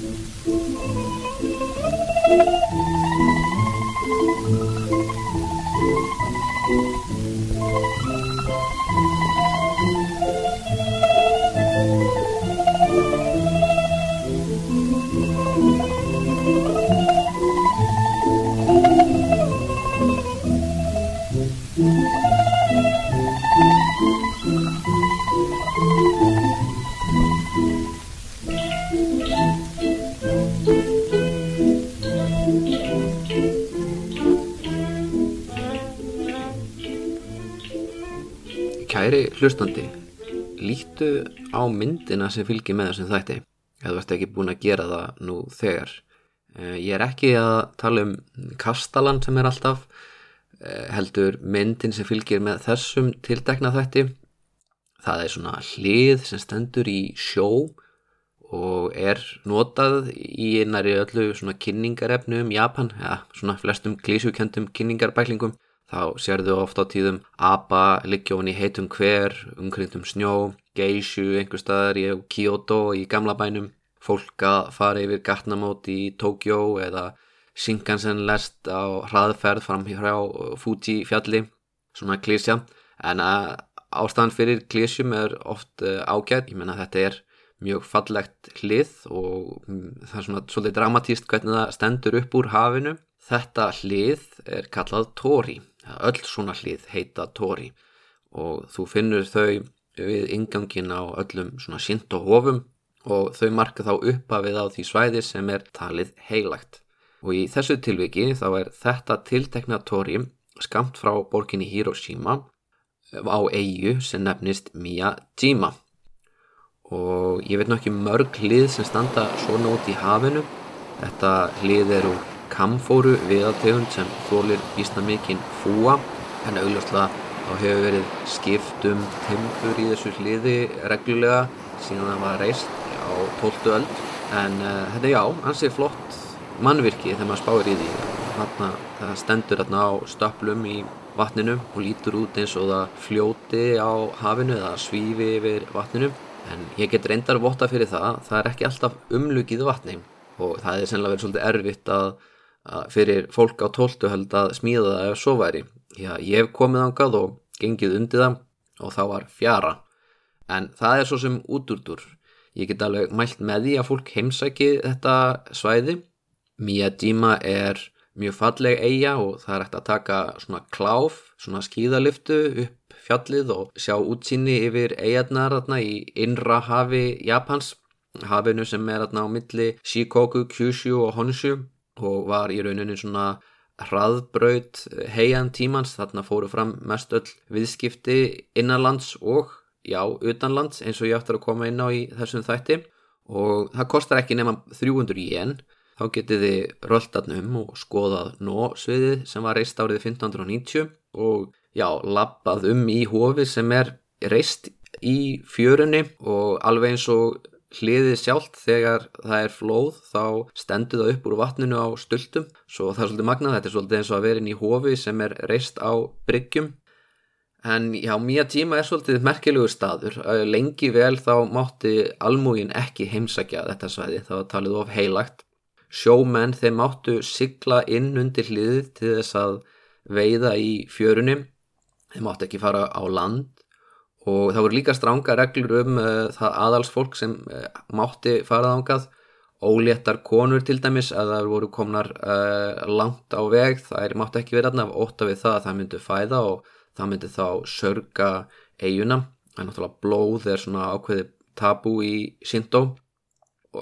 Thank you. Hlustandi, lítu á myndina sem fylgir með þessum þætti eða þú ert ekki búin að gera það nú þegar. Eh, Ég er ekki að tala um kastalan sem er alltaf, eh, heldur myndin sem fylgir með þessum tiltekna þætti. Það er svona hlið sem stendur í sjó og er notað í einari öllu svona kynningarefnu um Japan, ja, svona flestum klísukjöndum kynningarbæklingum. Þá sérðu ofta á tíðum apa, liggjóðan í heitum hver, umkringtum snjó, geishu einhver staðar í Kyoto í gamla bænum, fólk að fara yfir gatnamót í Tokjó eða Shinkansen lest á hraðferð fram hjá Fuji fjalli, svona klísja. En að ástæðan fyrir klísjum er oft uh, ágætt, ég menna þetta er mjög fallegt hlið og mm, það er svona svolítið dramatíst hvernig það stendur upp úr hafinu. Þetta hlið er kallað Tori, öll svona hlið heita Tori og þú finnur þau við ingangin á öllum svona sint og hofum og þau marka þá uppafið á því svæði sem er talið heilagt. Og í þessu tilviki þá er þetta tiltekna Tori skamt frá borginni Hiroshima á eigu sem nefnist Miyajima og ég veit nokkið mörg hlið sem standa svona út í hafinu. Þetta hlið er úr kamfóru viðategund sem þólir vísna mikinn fúa en augljóslega þá hefur verið skiptum timpur í þessu hliði reglulega síðan það var reist á 12. öld en uh, þetta er já, ansið flott mannvirki þegar maður spáir í því þarna, það stendur þarna á stöplum í vatninu og lítur út eins og það fljóti á hafinu eða svífi yfir vatninu en ég get reyndar votta fyrir það það er ekki alltaf umlugið vatni og það er sennilega verið svolítið erfitt að fyrir fólk á tóltu held að smíða það ef svo væri. Já, ég hef komið ángað og gengið undir það og þá var fjara. En það er svo sem útúrdur. Ég get alveg mælt með því að fólk heimsæki þetta svæði. Miyajima er mjög falleg eiga og það er hægt að taka svona kláf, svona skíðaliftu upp fjallið og sjá útsýni yfir eigarnar þarna í innra hafi Japans. Hafinu sem er þarna á milli Shikoku, Kyushu og Honshu og var í rauninni svona hraðbraut heian tímans. Þarna fóru fram mest öll viðskipti innanlands og já, utanlands eins og ég ætti að koma inn á í þessum þætti. Og það kostar ekki nema 300 yen. Þá getið þið röldatnum og skoðað nósviðið sem var reist árið 1590 og já, lappað um í hofi sem er reist í fjörunni. Og alveg eins og hliðið sjálft þegar það er flóð þá stendur það upp úr vatninu á stultum. Svo það er svolítið magnað, þetta er svolítið eins og að vera inn í hofi sem er reist á bryggjum. En já, Miyajima er svolítið merkilegu staður. Lengi vel þá mátti almúgin ekki heimsækja þetta svæði. Það var talið of heilagt. Sjómenn þeim máttu sigla inn undir hliðið til þess að veiða í fjörunni. Þeim máttu ekki fara á land og það voru líka stránga reglur um uh, það aðalsfólk sem uh, mátti farað ángað óléttar konur til dæmis að það voru komnar uh, langt á veg. Það er mátti ekki verið aðnaf óta við það að það myndi fæða og það myndi þá sörga eiguna það er náttúrulega blóð er svona ákveði tabú í Sindó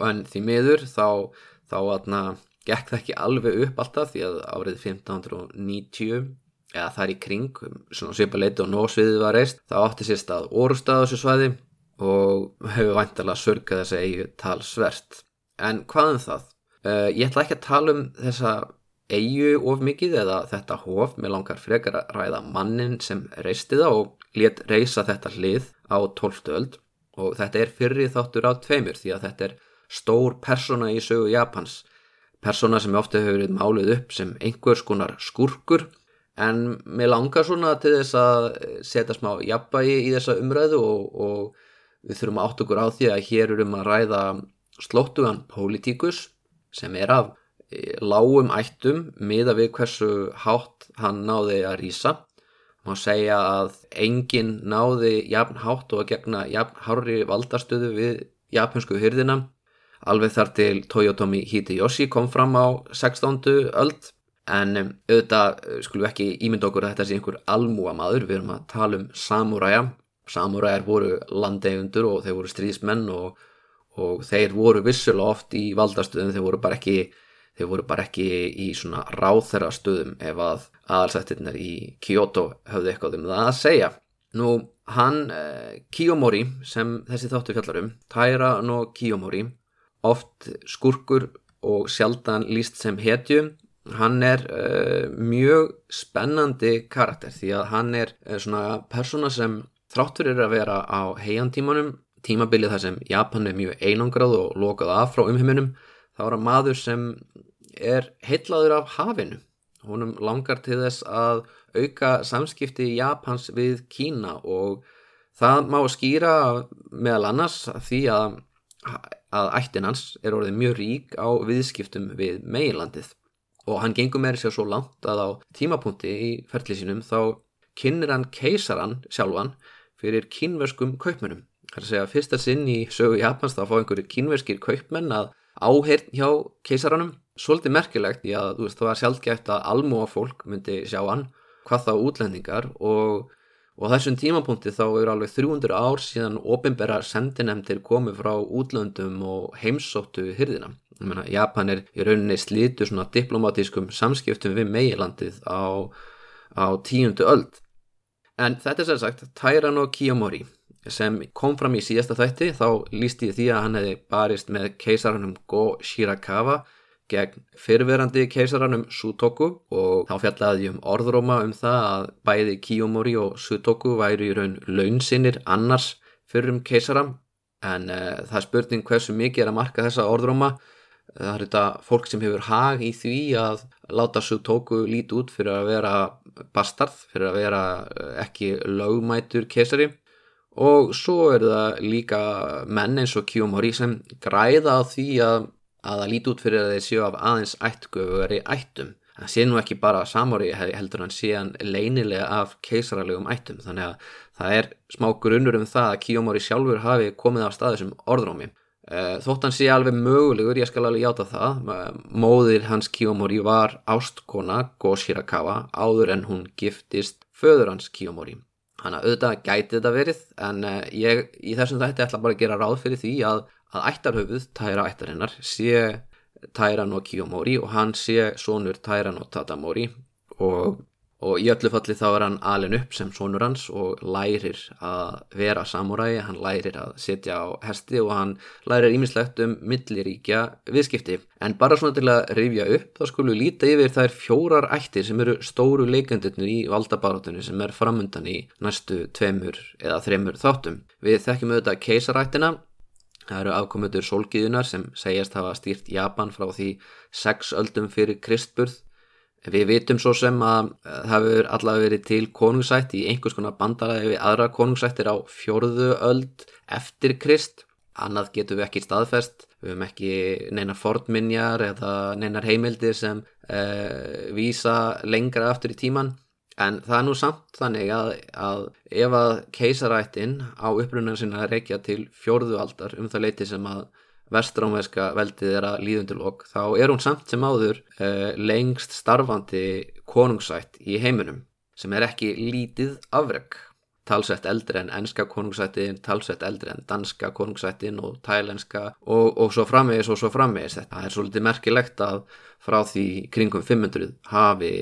en því miður þá þá aðna gekk það ekki alveg upp alltaf því að árið 1590 eða þar í kring, svona svipa leiti og nósviðið var reist, það átti sér stað orustað á þessu svæði og hefur vantilega surkað þess að eigi talsvert. En hvað um það? Uh, ég ætla ekki að tala um þessa eigu of mikið eða þetta hof, mér langar frekar að ræða mannin sem reisti það og let reisa þetta hlið á tólftöld og þetta er fyrri þáttur á tveimur því að þetta er stór persona í sögu Japans, persona sem ofta hefur verið máluð upp sem einhvers konar skurkur en mér langar svona til þess að setja smá jafnbægi í þessa umræðu og, og við þurfum að átt okkur á því að hér erum að ræða slóttugan pólitíkus sem er af e, lágum ættum miða við hversu hátt hann náði að rýsa. Má segja að enginn náði jafn hátt og að gegna jafn hári valdarstöðu við japansku hyrðina. Alveg þar til Toyotomi Hideyoshi kom fram á 16. öld en um, auðvitað skulum við ekki ímynda okkur að þetta sé einhver almúa maður, við erum að tala um samúræja. Samúræjar voru landegundur og þeir voru stríðsmenn og og þeir voru vissulega oft í valdarstöðum þeir voru bara ekki voru bara ekki í svona ráþæra stöðum ef að aðalsættirnar í Kyoto höfðu eitthvað um það að segja. Nú hann eh, Kiyomori sem þessi þáttu fjallarum Taira no Kiyomori oft skurkur og sjaldan líst sem hetju hann er eh, mjög spennandi karakter því að hann er eh, svona persóna sem þráttur er að vera á heiantímanum tímabilið þar sem Japan er mjög einangrað og lokað af frá umheiminum þá er að maður sem er heitlaður af hafinu. Honum langar til þess að auka samskipti Japans við Kína og það má skýra meðal annars því að, að ættin hans er orðið mjög rík á viðskiptum við meilandið og hann gengur með sér svo langt að á tímapunkti í ferðlísinum þá kynir hann keisaran sjálfan fyrir kynverskum kaupmennum Það er að segja fyrsta sinn í sögu Japans þá fá einhverju kínverskir kaupmenn að áheirn hjá keisaranum. Svolítið merkilegt í að veist, það var sjálfgeft að almúa fólk myndi sjá hann, hvað þá útlendingar og, og þessum tímapunkti þá eru alveg 300 ár síðan ofinbæra sendinemtir komið frá útlöndum og heimsóttu hyrðina. Meina, Japan er í rauninni slítu svona diplomatískum samskiptum við meilandið á, á tíundu öld. En þetta er sér sagt Tairano Kiyomori sem kom fram í síðasta þætti. Þá líst ég því að hann hefði barist með keisarannum Go Shirakawa gegn fyrverandi keisarannum Sutoku og þá fjallaði um orðróma um það að bæði Kiyomori og Sutoku væri í raun launsinnir annars fyrrum keisara en uh, það er spurning hversu mikið er að marka þessa orðróma það er þetta fólk sem hefur hag í því að láta Sutoku lít út fyrir að vera bastard, fyrir að vera eh, ekki lögmætur keisari og svo er það líka menn eins og Kiyomori sem græða á því að að það líti út fyrir að þeir séu af aðeins ættgöfari ættum. Það sé nú ekki bara samóri heldur hann sé hann leinilega af keisaralegum ættum þannig að það er smá grunnur um það að Kiyomori sjálfur hafi komið á staði sem orðrómi. Eh, þótt hann sé alveg mögulegur, ég skal alveg játa það, móðir hans Kiyomori var ástkona Go Shirakawa áður en hún giftist föður hans Kiyomori. Þannig að auðvitað gæti þetta verið en uh, ég í þessum þætti ætla bara að gera ráð fyrir því að, að ættarhöfuð Tæra ættarinnar sé Tæra no Kiyomori og hann sé sonur Tæra no Tatamori og og í öllu falli þá er hann alin upp sem sonur hans og lærir að vera samuræi, hann lærir að setja á hesti og hann lærir ímislegt um milliríkja viðskipti. En bara svona til að rifja upp þá skulum við líta yfir þær fjórar ættir sem eru stóru leikendurnir í valdabarátunni sem er framundan í næstu tveimur eða þreimur þáttum. Við þekkjum auðvitað keisarættina. Það eru afkomutur sólgiðunar sem segjast hafa stýrt Japan frá því sex öldum fyrir kristburð Við vitum svo sem að það hefur allavega verið til konungsætt í einhvers konar bandaræði við aðra konungsættir á fjörðu öld eftir Krist. Annað getum við ekki staðfest, við hefum ekki neinar fornminjar eða neinar heimildir sem uh, vísa lengra aftur í tíman. En það er nú samt þannig að, að ef að keisarættin á upprunan sinna reykja til fjörðu aldar um það leiti sem að vestrámveska veldið er að líðundilokk þá er hún samt sem áður uh, lengst starfandi konungsætt í heiminum sem er ekki lítið afreg talsett eldri en enska konungsættin talsett eldri en danska konungsættin og tælenska og, og svo framvegis og svo framvegis. Þetta er svolítið merkilegt að frá því kringum 500 hafi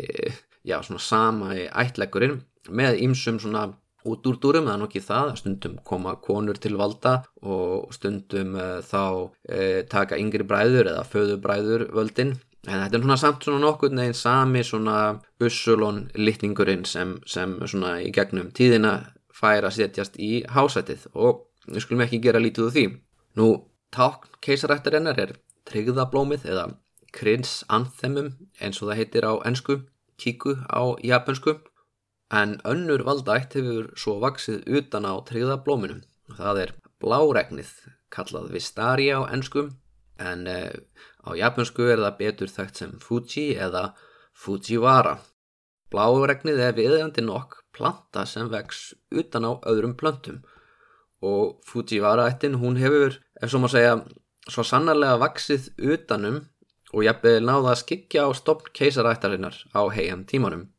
já svona sama í ættlegurinn með ýmsum svona út úr dúrum, er nokkið það stundum koma konur til valda og stundum uh, þá uh, taka yngri bræður eða föðu bræður völdin. En þetta er svona samt svona nokkur neginn sami svona ussulon litningurinn sem, sem svona í gegnum tíðina fær að setjast í hásætið og við skulum ekki gera lítið úr því. Nú tákn keisarættarinnar er tryggðablómið eða krins anthemum eins og það heitir á ennsku kíku á japansku en önnur valdætt hefur svo vaksið utan á tryggðablóminum. Það er bláregnið, kallað Vistaria á ennskum, en uh, á japansku er það betur þekkt sem Fuji eða Fujiwara. Bláregnið er viðegandi nokk planta sem vex utan á öðrum plöntum og Fujiwara-ættin hún hefur, ef svo má segja, svo sannarlega vaksið utanum og jafnveg náða að skikja á stopn keisarættarinnar á heian tímanum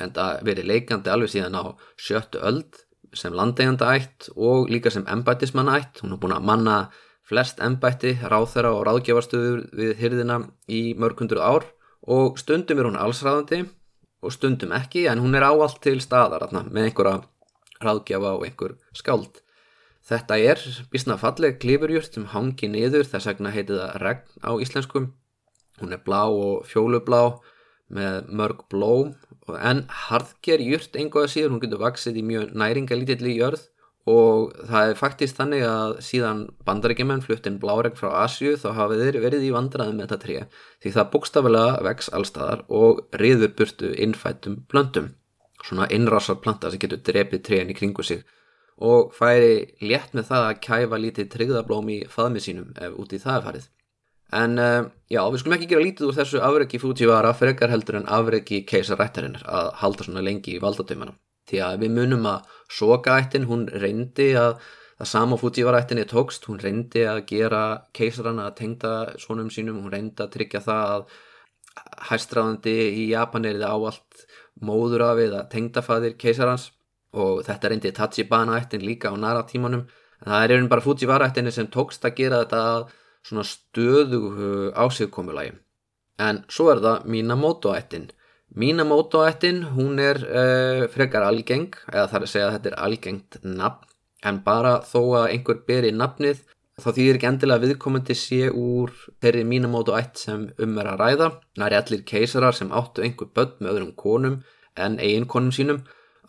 en það verið leikandi alveg síðan á sjöttu öld sem landegjanda ætt og líka sem embættismanna ætt. Hún er búin að manna flest embætti, ráþera og ráðgjafarstöður við hyrðina í mörgundur ár. Og stundum er hún allsræðandi og stundum ekki en hún er áallt til staðar atna, með einhverja ráðgjafa og einhver skáld. Þetta er bísna falleg klifurjurt sem hangi niður, þess vegna heiti það regn á íslenskum. Hún er blá og fjólublá með mörg blóm en harðger jurt einhverja síður, hún getur vaksið í mjög næringalítilli jörð. Og það er faktist þannig að síðan bandaríkjumenn fluttinn bláregn frá Asju þá hafið þeir verið í vandraðum með þetta tré. Því það bókstafilega vex allstaðar og riður burtu innfættum plöntum, svona innrásar planta sem getur drepið tréin í kringu sig. Og færi létt með það að kæfa lítið tryggðablóm í faðmið sínum ef úti það er farið. En uh, já, við skulum ekki gera lítið úr þessu afregi Fujiwara frekar heldur en afregi keisarættarinnar að halda svona lengi í valdatöymana. Því að við munum að sokaættin, hún reyndi að það sama Fujiwara-ættinni tókst, hún reyndi að gera keisarana að tengda svonum sínum, hún reyndi að tryggja það að hæstræðandi í Japan er það áallt móður af við að tengda faðir keisarans og þetta reyndi Tachibana ættin líka á nara tímanum en það er einhvern bara Fujiwara ættinni sem tókst að gera þetta svona stöðu ásíðkomulagi en svo er það Minamoto ættin Minamoto ættin hún er uh, frekar algeng eða það er að segja að þetta er algengt nafn. En bara þó að einhver beri nafnið þá þýðir ekki endilega viðkomandi sé úr þeirri Minamoto ætt sem um er að ræða. Er allir keisarar sem áttu einhver börn með öðrum konum en eiginkonum sínum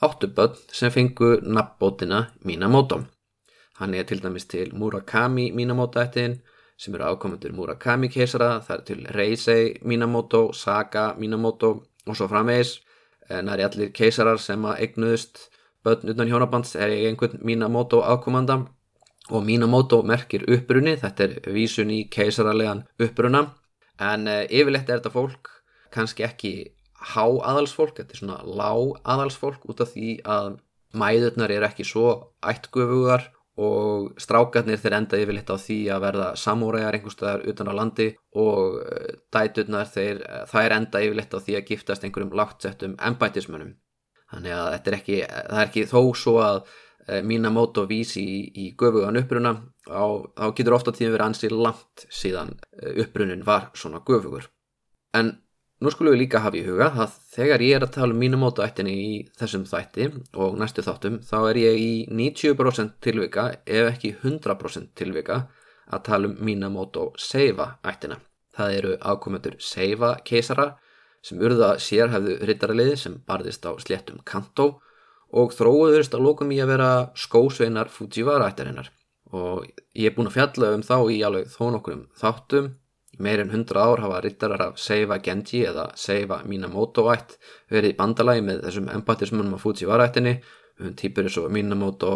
áttu börn sem fengu nafnbótina Minamoto. Hann er til dæmis til Murakami Minamoto-ættin sem eru ákomendur Murakami keisara, það er til Reisei Minamoto, Saga Minamoto og svo framvegis. En það er allir keisarar sem að eignuðust börn utan hjónabands er einhvern Minamoto ákomanda og Minamoto merkir upprunni, þetta er vísun í keisararlegan upprunna en uh, yfirleitt er þetta fólk kannski ekki há aðalsfólk, þetta er svona lág aðalsfólk út af því að mæðurnar er ekki svo ættgöfugar og strákarnir þeir enda yfirleitt á því að verða samúræjar einhverstaðar utan á landi og eh, dæturnar þeir, það er enda yfirleitt á því að giftast einhverjum lágtsettum embætismönnum. Þannig að þetta er ekki, það er ekki þó svo að eh, og vísi í, í göfugan uppruna á, þá getur ofta tíma verið ansið langt síðan eh, upprunin var svona göfugur. En Nú skulum við líka hafa í huga að þegar ég er að tala um mínum mótaættinni í þessum þætti og næstu þáttum þá er ég í 90% tilvika ef ekki 100% tilvika að tala um mínum mót og seifa ættina. Það eru ákomendur seifa keisara sem urða sérhæfðu rittaraliði sem barðist á sléttum kantó og þróuðurist að lókum í að vera skósveinar Fujiwara ættarinnar og ég er búin að fjalla um þá í alveg þó nokkur um þáttum meir en hundra ár hafa rittarar af Seifa Genji eða Seifa Minamoto ætt verið í bandalagi með þessum empatismunum á Fujiwara-ættinni um týpur eins og Minamoto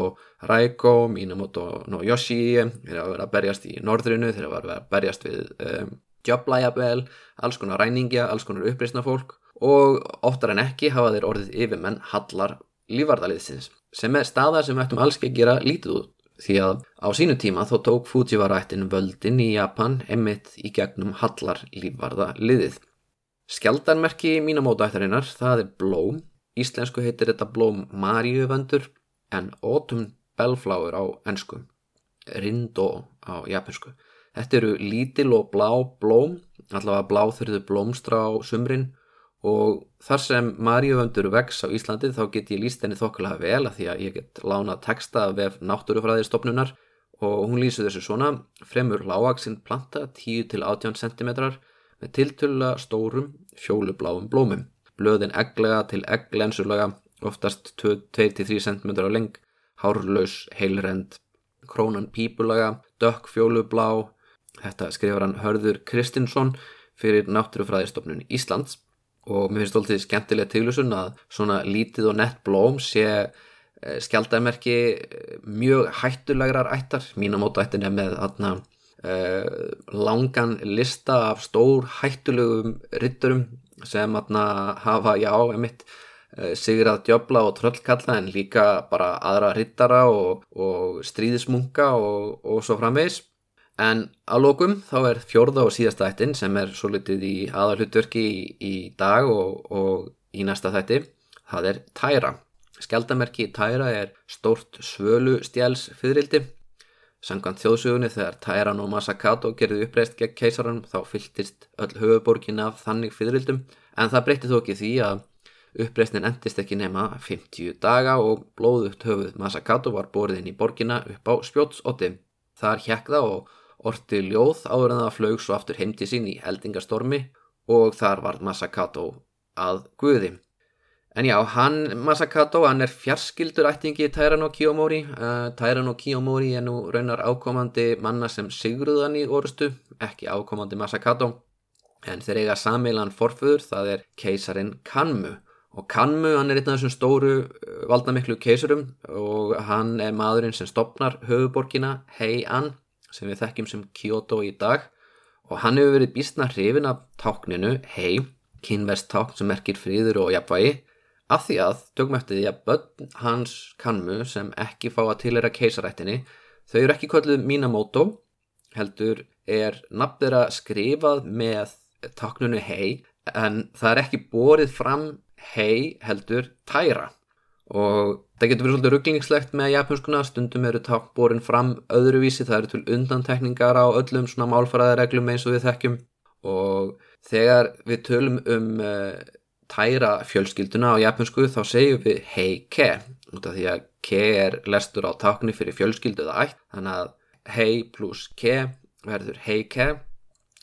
Raiko, Minamoto no Yoshi þeir hafa verið að berjast í norðrinu þeir hafa verið að berjast við um, Joblæjabel, alls konar ræningja alls konar uppreysna fólk. Og oftar en ekki hafa þeir orðið yfirmenn hallar lífvarðaliðsins sem er staða sem við ættum alls ekki að gera lítið út því að á sínu tíma þó tók Fujiwara-ættin völdin í Japan emitt í gegnum hallar lífvarða liðið. Skjaldarmerki mínamótaættarinnar það er blóm, íslensku heitir þetta blóm Mariuvöndur en Autumn Bellflower á ennsku, Rindo á japansku. Þetta eru lítil og blá blóm, allavega bláþurðu blómstra á sumrin og þar sem Maríuvöndur vex á Íslandi þá get ég líst henni þokkulega vel að því að ég get lána texta af náttúrufræðistofnunar. Og hún lýsir þessu svona fremur lágaksinn planta 10-18 cm með tiltöla stórum fjólubláum blómum. Blöðin egglega til egglensulega oftast 2-3 cm á leng hárlaus heilrend krónan pípulaga dökk fjólublá þetta skrifar hann Hörður Kristinsson fyrir náttúrufræðistofnun Íslands og mér finnst alltaf skemmtilega tilvísun að svona lítið og nett blóm sé eh, skjaldamerki eh, mjög hættulegrar ættar. Mínamóta ættin er með aðna uh, langan lista af stór hættulegum ritturum sem atna, hafa, já, emitt uh, sigrað djöbla og tröllkalla en líka bara aðra rittara og, og stríðismunga og, og svo framvegs En að lókum þá er fjórða og síðasta þættin sem er svo litið í aðalhutverki í, í dag og, og í næsta þætti. Það er Tæra. Skjaldamerki Tæra er stórt svölu stjáls fyririldi. Sangant þjóðsugunni þegar Tæran og Masakato gerði uppreist gegn keisaranum þá fyltist öll höfuborgin af þannig fyririldum. En það breytti þó ekki því að uppreistin endist ekki nema 50 daga og blóðugt höfuð Masakato var borðin í borgina upp á spjótsotti. Þar hjekk það og orti ljóð áður en það flög svo aftur heimti sín í eldingastormi og þar var Masakato að guði. En já, hann, Masakato, hann er fjarskildur ættingi Tairano Kiyomori. Uh, Tairano Kiyomori er nú raunar ákomandi manna sem sigruðan í orustu, ekki ákomandi Masakato. En þeir eiga sameilan forföður, það er keisarin Kanmu. Og Kanmu, hann er einn af þessum stóru valdamiklu keisurum og hann er maðurinn sem stopnar höfuborgina Heian sem við þekkjum sem Kyoto í dag. Og hann hefur verið býstna hrifin af tákninu hei, kynvest tákn sem merkir fríður og jafnvægi af því að, tökum eftir því að börn hans kannmu sem ekki fá að tilera keisarættinni, þau eru ekki kvölduð Minamoto, heldur er nafn þeirra skrifað með táknunu hei en það er ekki borið fram hei heldur tæra og það getur verið svolítið rugglingslegt með japanskuna, stundum eru tákborin fram öðruvísi, það eru til undantekningar á öllum svona málfaraðareglum eins og við þekkjum. Og þegar við tölum um uh, tæra fjölskylduna á japansku þá segjum við hei ke út af því að ke er lestur á tákni fyrir fjölskyldu eða ætt. Þannig að hei pluss ke verður hei ke.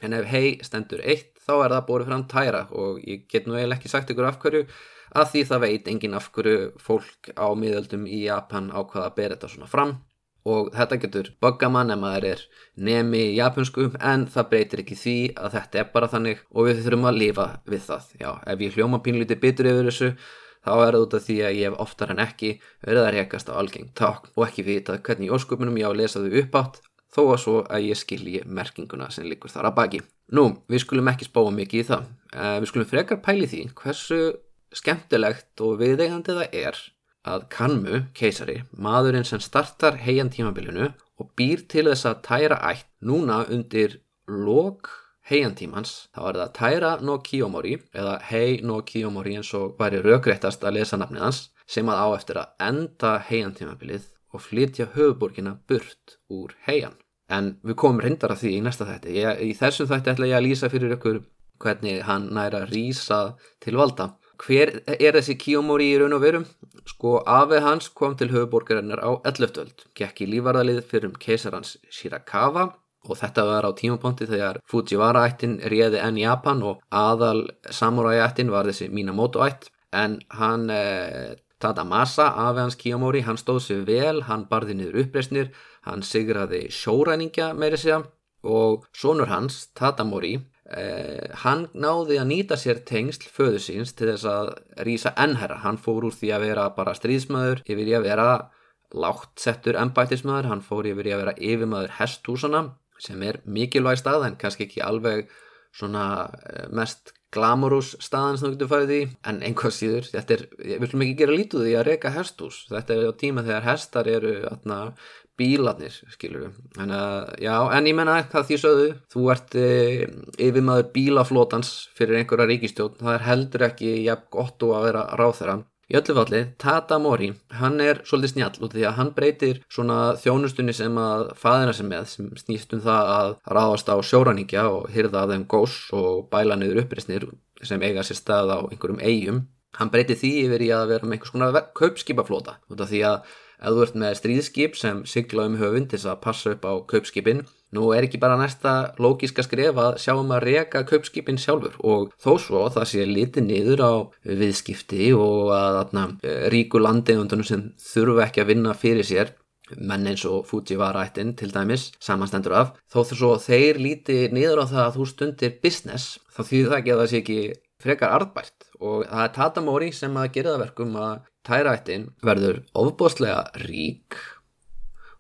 En ef hei stendur eitt þá er það borið fram tæra. Og ég get nú eiginlega ekki sagt ykkur af hverju að því það veit engin af hverju fólk á miðöldum í Japan ákvaða að bera þetta svona fram og þetta getur bugga mann ef maður er nemi í japansku en það breytir ekki því að þetta er bara þannig og við þurfum að lifa við það. Já, ef ég hljóma pínlítið bitur yfir þessu þá er það út af því að ég hef oftar en ekki verið að rekast á algengt takk og ekki vita hvernig í ósköpunum ég á að lesa þau upp átt þó að svo að ég skilji merkinguna sem likur þar að baki. Nú, við skulum ekki spáa mikið í það. Eh, við skulum frekar pæli því hversu skemmtilegt og viðeigandi það er að Kanmu, keisari, maðurinn sem startar heian tímabilinu og býr til þess að tæra ætt núna undir lok heian tímans, þá er það Tæra no Kiyomori eða Hei no Kiyomori eins og væri raugrættast að lesa nafnið hans sem að á eftir að enda heian tímabilið og flytja höfuborgina burt úr heian. En við komum reyndar að því í næsta þætti. Ég, í þessum þætti ætla ég að lýsa fyrir ykkur hvernig hann næra rýsa til valda Hver er þessi Kiyomori í raun og verum? Sko afið hans kom til höfuborgarinnar á 11. öld, gekk í lífvarðalið fyrir um keisarans Shirakawa og þetta var á tímaponti þegar Fujiwara ættin réði enn Japan og aðal samurai ættin var þessi Minamoto ætt en hann eh, Tadamasa, afið hans Kiyomori, hann stóð sér vel, hann barði niður uppreysnir, hann sigraði sjóræningja meiri sig og sonur hans, Tadamori, Eh, hann náði að nýta sér tengsl föðu síns til þess að rýsa ennherra, hann fór úr því að vera bara stríðsmaður yfir í að vera látt settur ennbættismadur, hann fór yfir í að vera yfirmaður hestúsana sem er mikilvæg stað en kannski ekki alveg svona eh, mest glamurús staðan sem þú getur farið í. En einhvað síður, þetta er, við viljum ekki gera lítið því að reyka hestús, þetta er á tíma þegar hestar eru atna, bílarnir, skilur við. En, uh, já, en ég menna hvað því sögðu, þú ert uh, yfirmaður bílaflótans fyrir einhverja ríkistjón, það er heldur ekki jafn gott og að vera ráð þeirra. Í öllu falli, Tata Mori, hann er svolítið snjall út því að hann breytir svona þjónustunni sem að faðina sem með, sem snýst um það að ráðast á sjóræningja og hyrða af þeim gós og bæla niður uppreysnir sem eiga sér stað á einhverjum eigum. Hann breytir því yfir í að vera með einhvers konar kaupskipaflóta því að ef þú ert með stríðskip sem sigla um höfund til þess að passa upp á kaupskipin nú er ekki bara næsta lógiska skref að sjáum að reyka kaupskipin sjálfur. Og þó svo það sé litið niður á viðskipti og að atna, ríku landeigundunum sem þurfa ekki að vinna fyrir sér menn eins og Fujiwara ættin til dæmis samanstendur af, þó þess að þeir líti niður á það að þú stundir business þá þýðir það ekki að það sé ekki frekar arðbært. Og það er Tata Mori sem að gera það verkum að tærættin verður ofbóstlega rík.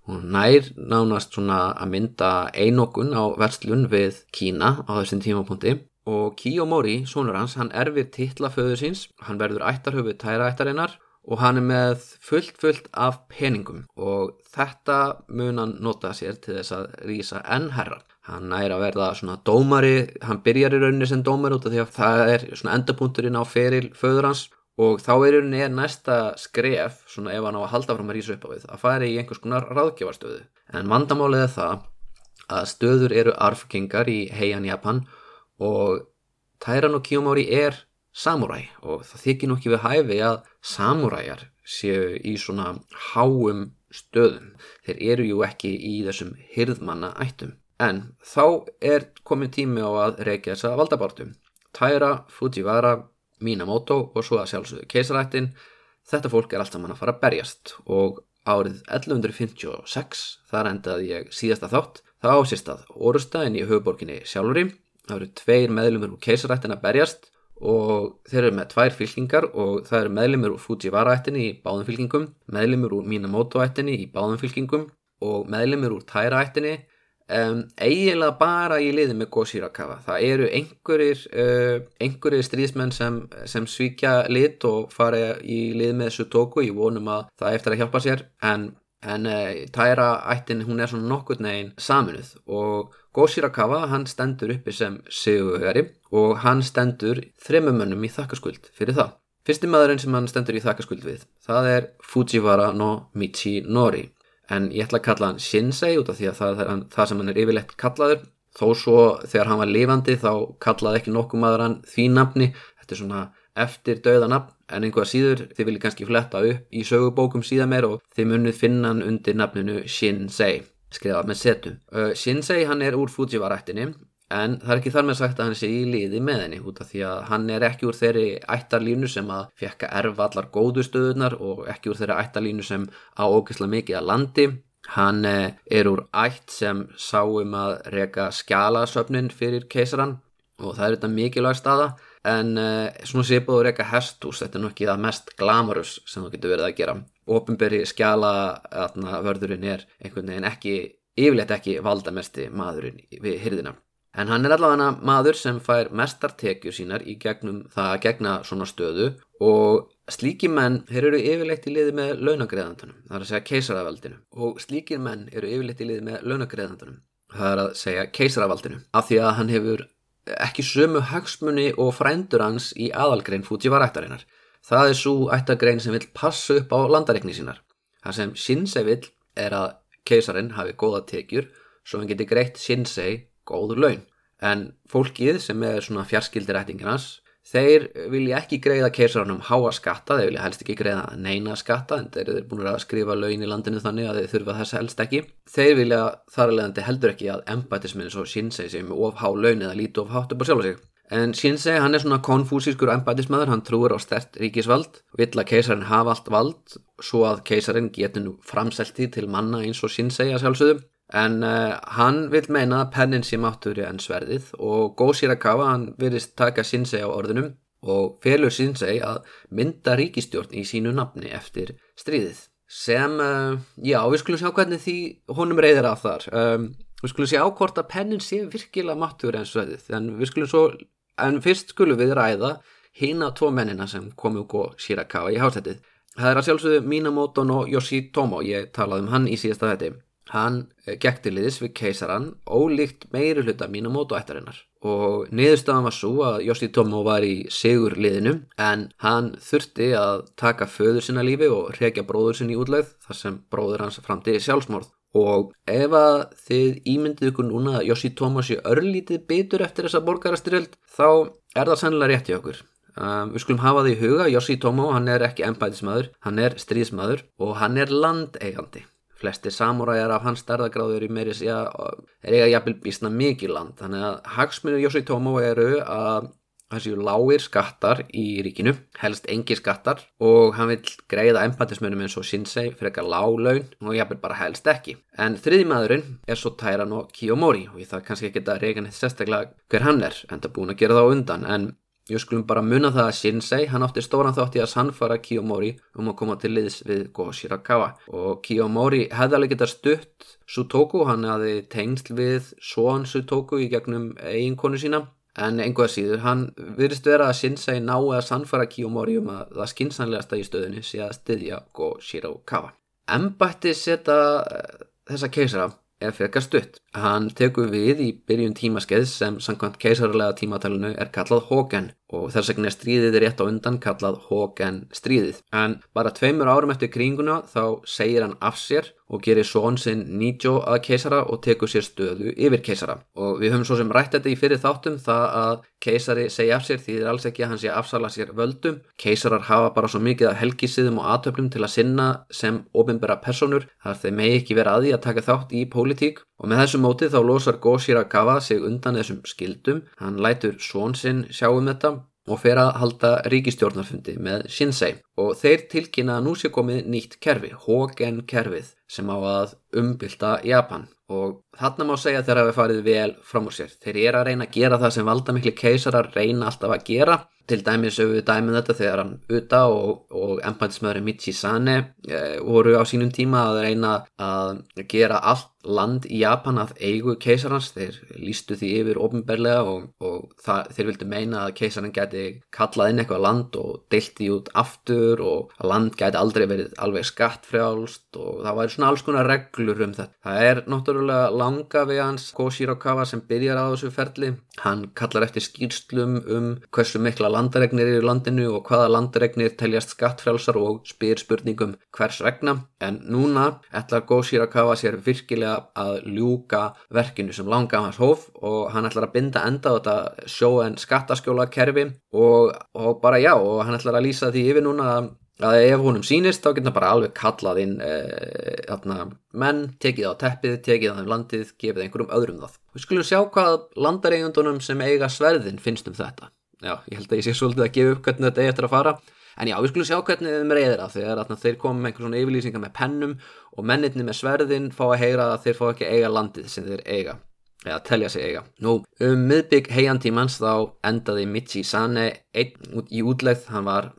Hún nær nánast svona að mynda einokun á verslun við Kína á þessum tímapunkti. Og Kiyomori, sonur hans, hann erfir titla föður síns, hann verður ættarhöfu tæra ættarinnar og hann er með fullt fullt af peningum. Og þetta mun hann nota sér til þess að rýsa enn herra. Hann næri að verða svona dómari, hann byrjar í rauninni sem dómari út af því að það er svona endapunkturinn á feril föður hans og þá er rauninni næsta skref svona ef hann á að halda fram að rýsa upp á við að fara í einhvers konar ráðgjafarstöðu. En vandamálið er það að stöður eru arfgengar í heian Japan og Tairan og Kiyomori er samuræ og það þykir nú ekki við hæfi að samuræjar séu í svona háum stöðum. Þeir eru jú ekki í þessum hyrðmanna ættum. En þá er komin tími á að reykja þessa valdabartum. Taira, Fujiwara, Minamoto og svo að sjálfsögðu keisarættin. Þetta fólk er allt saman að fara að berjast og árið 1156, þar endaði ég síðasta þátt, það ásist að orustæðin í höfuborginni sjálfuri. Það eru tveir meðlumur úr keisarættin að berjast og þeir eru með tvær fylkingar og það eru meðlumur úr Fujiwara ættinni í báðum fylkingum, meðlumur úr Minamoto ættinni í báðum fylkingum og meðlumur úr Taira ættinni um, eiginlega bara í liði með Go Shirakawa. Það eru einhverjir, uh, einhverjir stríðsmenn sem, sem svíkja lit og fara í lið með Sutoku, ég vonum að það eftir að hjálpa sér en, en uh, Taira ættin hún er svona nokkur neginn saminuð og Go Shirakawa hann stendur uppi sem sigurvegari og hann stendur þremumönnum í þakkarskuld fyrir það. Fyrsti maðurinn sem hann stendur í þakkarskuld við, það er Fujiwara no Michinori en ég ætla að kalla hann Shinsei út af því að það er það sem hann er yfirleitt kallaður. Þó svo þegar hann var lifandi þá kallaði ekki nokkuð maður hann því nafni, þetta er svona eftir döðanabn en einhvað síður þið viljið kannski fletta upp í sögubókum síðan meir og þið munið finna hann undir nafninu Shinsei skrifað með setu. Uh, Shinsei hann er úr Fujiwara-ættinni en það er ekki þar með sagt að hann sé í liði með henni út af því að hann er ekki úr þeirri ættarlínu sem að fekka erfa allar góðu stöðunar og ekki úr þeirri ættarlínu sem á ógeðslega mikið að landi. Hann er úr ætt sem sáum að reyka skjálasöfnin fyrir keisaran og það er þetta mikilvæg staða en svona sépaður reyka hestús, þetta er nokkið að mest glamurus sem þú getur verið að gera ofinberi skjala vörðurinn er einhvern veginn ekki yfirleitt ekki valdamesti maðurinn við hyrðina. En hann er allavega maður sem fær mestar tekjur sínar í gegnum það að gegna svona stöðu og slíki menn, eru yfirleitt í liði með launagreðandunum, það er að segja keisaraveldinu og slíkir menn eru yfirleitt í liði með launagreðandunum, það er að segja keisaraveldinu, af því að hann hefur ekki sömu hagsmunni og frændur hans í aðalgrein Fujiwara-ættarinnar Það er svo ættagrein sem vil passa upp á landareikni sínar. Það sem Shinsei vil er að keisarin hafi góða tekjur svo hann geti greitt Shinsei góður laun. En fólkið sem er svona fjarskildir ættinginas, þeir vilja ekki greiða keisarannum háa skatta, þeir vilja helst ekki greiða neina skatta, en þeir eru búin að skrifa laun í landinu þannig að þeir þurfa þess helst ekki. Þeir vilja þar alveg heldur ekki að embætisminn svo Shinsei sem of há laun eða líti of hátt upp á sjálf og sig. En Shinsei hann er svona konfúsískur embætismæður, hann trúir á stert ríkisvald, vill að keisarin hafa allt vald svo að keisarin getur nú framselti til manna eins og Shinsei að sjálfsögðu. En uh, hann vil meina að pennin sé mátturi en sverðið og Go Shirakawa hann virðist taka Shinsei á orðunum og felur Shinsei að mynda ríkistjórn í sínu nafni eftir stríðið. Sem, uh, já, við skulum sjá hvernig því honum reyðir af þar. Um, við skulum sjá hvort að pennin sé virkilega mátturi en sverðið, en svo En fyrst skulum við ræða hína tvo mennina sem komu og Shirakawa í hásætið. Það er að sjálfsögðu Minamoto no Yoshitomo, ég talaði um hann í síðasta þetti. Hann eh, gekti liðis við keisaran ólíkt meiri hluta Minamoto ættarinnar. Og niðurstaðan var svo að Yoshitomo var í sigur liðinu en hann þurfti að taka föður sinna lífi og rekja bróður sinni í útlegð þar sem bróður hans framti sjálfsmorð. Og ef að þið ímyndið ykkur núna að Yoshitomo sé örlítið bitur eftir þessa borgarastyrjöld þá er það sennilega rétt í okkur. Um, við skulum hafa því huga Yoshitomo hann er ekki embætismadur, hann er stríðsmadur og hann er landeigandi flesti samúræjar af hans starðagráður í meiri að er eiga jafnvel bísna mikið land þannig að hagsmunir Yoshitomo eru að þessi lágir skattar í ríkinu, helst engi skattar og hann vil greiða empatismönum eins og Shinsei fyrir eitthvað láglaun og hafði bara helst ekki. En þriði maðurinn er svo Tairano Kiyomori og ég þarf kannski ekki að reyna neitt sérstaklega hver hann er, en það búin að gera það á undan, en Ég skulum bara muna það að Shinsei, hann átti stóran þátt í að sannfara Kiyomori um að koma til liðs við Go Shirakawa og Kiyomori hefði alveg getað stutt Sutoku, hann hafði tengsl við Son Sutoku í gegnum eiginkonu sína en einhvað síður, hann virðist vera að Shinsei nái að sannfara Kiyomori um að það skinsanlegasta í stöðunni sé að styðja Go Shirakawa. Embætti setja uh, þessa keisara er frekar stutt. Hann tekur við í byrjun tímaskeið sem samkvæmt keisarlega tímatalinu er kallað Hogan og þess vegna er stríðið rétt á undan kallað Hogan stríðið. En bara tveimur árum eftir kringuna þá segir hann af sér og gerir són sinn Nijo að keisara og tekur sér stöðu yfir keisara. Og við höfum svo sem rætt þetta í fyrir þáttum það að keisari segja af sér því það er alls ekki að hann sé afsala sér völdum. Keisarar hafa bara svo mikið af helgísiðum og aðtöflum til að sinna sem ofinbæra personur þar þeir megi ekki vera að því að taka þátt í pólitík og með þessu móti þá losar Go Shirakawa sig undan þessum skildum. Hann lætur són sinn sjá um þetta og fer að halda ríkistjórnarfundi með Shinsei og þeir tilkynna að nú sé komið nýtt kerfi, Hogen kerfið sem á að umbylta Japan og þarna má segja þeirra við farið vel fram úr sér. Þeir eru að reyna að gera það sem valdamikli keisarar reyna alltaf að gera til dæmis auðvitað dæmið þetta þegar hann uta og, og ennbætismöðurinn Michizane e, voru á sínum tíma að reyna að gera allt land í Japan að eigu keisarans þeir lístu því yfir ofinberlega og, og það, þeir vildu meina að keisaran geti kallað inn eitthvað land og deilt því út aftur og að land geti aldrei verið alveg skattfrjálst og það væri svona alls konar reglur um þetta. Það er náttúrulega langa við hans Koshirakawa sem byrjar á þessu ferli. Hann kallar eftir skýrslum um hversu mikla landaregnir eru í landinu og hvaða landaregnir teljast skattfrjálsar og spyr spurningum hvers regna en núna ætlar Koshirakawa sér virkilega að ljúka verkinu sem langa hans hóf og hann ætlar að binda enda á þetta sjó en skattaskjóla kerfi og, og bara já og hann ætlar að lýsa því yfir núna að ef húnum sínist þá getur bara alveg kallað inn eh, menn, tekið á teppið, tekið á þeim landið, gefið einhverjum öðrum það. Við skulum sjá hvað landareigundunum sem eiga sverðin finnst um þetta. Já, ég held að ég sé svolítið að gefa upp hvernig þetta eigi eftir að fara. En já, við skulum sjá hvernig þeim reyðir af þegar atna, þeir komum með einhver svona yfirlýsingar með pennum og mennirni með sverðin fá að heyra að þeir fá ekki eiga landið sem þeir eiga eða telja sig eiga. Nú, um miðbygg heiantímans þá endaði Michi Sane einn í útlegð, hann var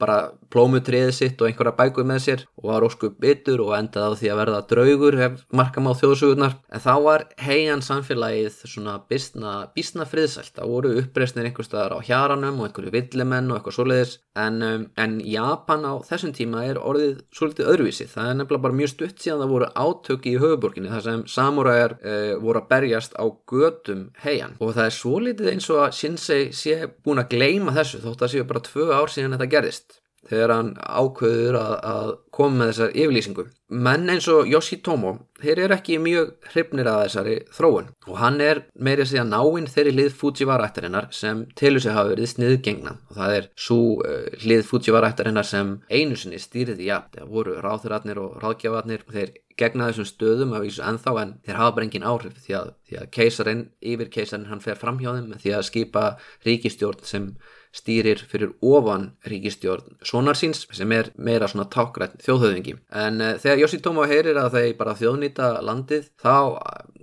bara plómutriðið sitt og einhverja bækuð með sér og var ósku bitur og endaði á því að verða draugur markam á þjóðsugurnar en þá var heian samfélagið svona bísna, friðsælt. Það voru uppreysnir einhver staðar á hjaranum og einhverju villimenn og eitthvað svoleiðis. En, um, en Japan á þessum tíma er orðið svolítið öðruvísi. Það er nefnilega bara mjög stutt síðan það voru átök í höfuborginni þar sem samuræjar uh, voru að berjast á gödum heian. Og það er svo litið eins og að Shinsei sé búin að gleima þessu þótt að séu bara tvö ár síðan þetta gerðist þegar hann ákveður að, að koma með þessar yfirlýsingu. Menn eins og Yoshitomo, þeir eru ekki mjög hrifnir að þessari þróun. Og hann er meirið síðan náinn þeirri hlið Fujiwara-ættarinnar sem tilur sig hafa verið sniðgengna og það er svo uh, hlið Fujiwara-ættarinnar sem einu sinni stýriði ja, það voru ráþuratnir og ráðgjafarnir og þeir gegna þessum stöðum af þessu ennþá en þeir hafa bara engin áhrif því að, því að keisarin, yfir keisarin hann fer fram hjá þeim því að skipa ríkistjórn sem stýrir fyrir ofan ríkistjórn sonarsins sem er meira svona tákrætt þjóðhauðingi. En uh, þegar Yoshitomo heyrir að þeir bara þjóðnýta landið þá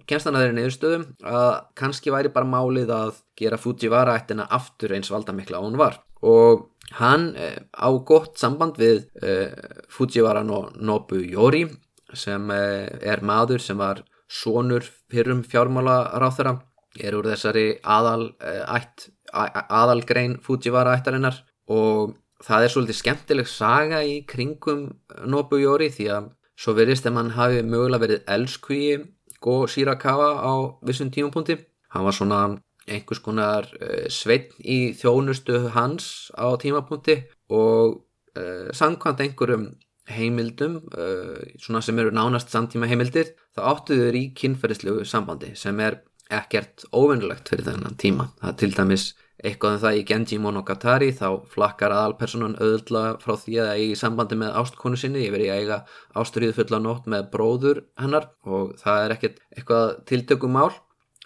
kemst hann að þeirri neyðustöðum að kannski væri bara málið að gera Fujiwara ættina aftur eins valdamikla og hann var. Og hann uh, á gott samband við uh, Fujiwara no Nobuyori sem er maður sem var sonur fyrrum fjármála ráþara er úr þessari aðal ætt aðalgrein Fujiwara ættarinnar og það er svolítið skemmtileg saga í kringum Nobuyori því að svo verðist að mann hafi mögulega verið elskvíi Go Shirakawa á vissum tímapunkti. Hann var svona einhvers konar uh, sveitn í þjónustu hans á tímapunkti og uh, samkvæmt einhverjum heimildum uh, svona sem eru nánast samtíma heimildir þá áttuður í kynferðislegu sambandi sem er ekkert óvinnulegt fyrir þennan tíma. Það til dæmis eitthvað um það í Genji Monogatari þá flakkar aðalpersonan auðvitað frá því að eigi sambandi með ástkonu sinni verið að eiga ástriðu fulla nótt með bróður hennar og það er ekkert eitthvað tiltökum mál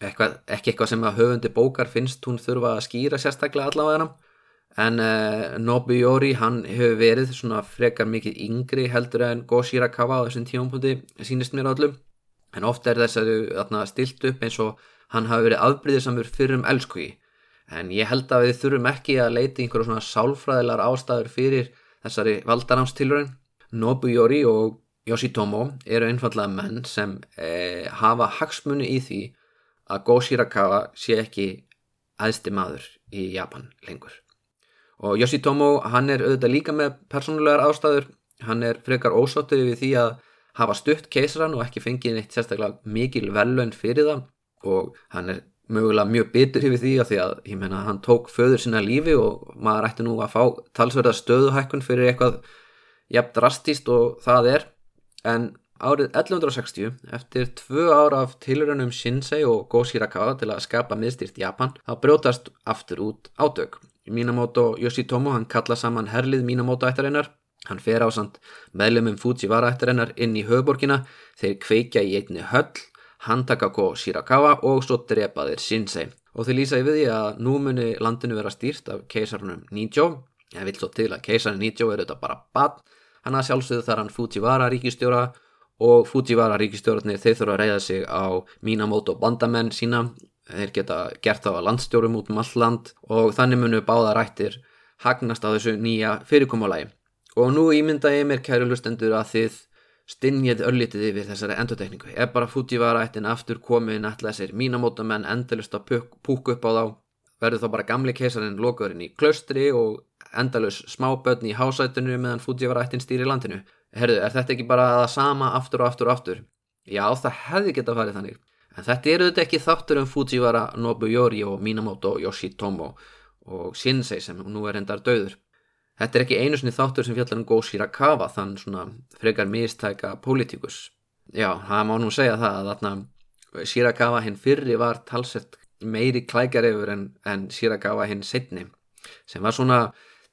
eitthvað, ekki eitthvað sem að höfundi bókar finnst hún þurfa að skýra sérstaklega allavega hennar. En uh, Nobuyori hann hefur verið svona frekar mikið yngri heldur en Go Shirakawa á þessum tímumpunkti sínist mér allum en ofta er þess að stilt upp eins og hann hafi verið afbríðisamur fyrir um elskugi en ég held að við þurfum ekki að leita einhverjum svona sálfræðilar ástæður fyrir þessari valdanámstilurinn Nobuyori og Yoshitomo eru einfallega menn sem eh, hafa hagsmunni í því að Go Shirakawa sé ekki aðsti maður í Japan lengur. Og Yoshitomo hann er auðvitað líka með persónulegar ástæður. Hann er frekar ósáttur við því að hafa stutt keisran og ekki fengið neitt sérstaklega mikil velun fyrir það og hann er mögulega mjög bitur yfir því að því að ég menna hann tók föður sinna lífi og maður ætti nú að fá talsverða stöðuhækkun fyrir eitthvað jafn drastíst og það er. En árið 1160 eftir tvö ára af tilrönum Shinsei og Go Shirakawa til að skapa miðstýrt Japan þá brjótast aftur út ádög Minamoto Yoshitomo hann kalla saman herlið Minamoto ættarinnar Hann fer á samt meðlumum Fujiwara ættarinnar inn í höfuborgina, þeir kveikja í einni höll, handtaka ko Shirakawa og svo drepa þeir Shinsei. Og þeir lýsa við því að nú muni landinu vera stýrt af keisarunum Nijo, ég vil svo til að keisarun Nijo er auðvitað bara bad, hann að sjálfsögðu þar hann Fujiwara ríkistjóra og Fujiwara ríkistjórarnir þeir þurfa að reyða sig á Minamoto bandamenn sína, þeir geta gert þá að landstjórum út um all land og þannig munu báða rættir hagnast á þessu nýja fyrirkommalagi. Og nú ímynda ég mér kæru lustendur að þið stinnið öllitið yfir þessari endutekningu. Ef bara Fujiwara ættin aftur komin ætla þessir mínamótamenn endalust að púka upp á þá, verður þá bara gamli keisarinn lokaðurinn í klaustri og endalus smábötn í hásættunum meðan Fujiwara ættin stýri landinu. Herðu, er þetta ekki bara það sama aftur og aftur og aftur? Já, það hefði geta farið þannig. En þetta eru þetta ekki þáttur um Fujiwara, Nobuyori og Minamoto Yoshitomo og Shinsei sem nú er endar döður. Þetta er ekki einu sinni þáttur sem fjallar um Go Shirakawa, þann svona frekar mistæka pólitíkus. Já, það má nú segja það að þarna Shirakawa hinn fyrri var talsett meiri klækarefur en, en Shirakawa hinn setni, sem var svona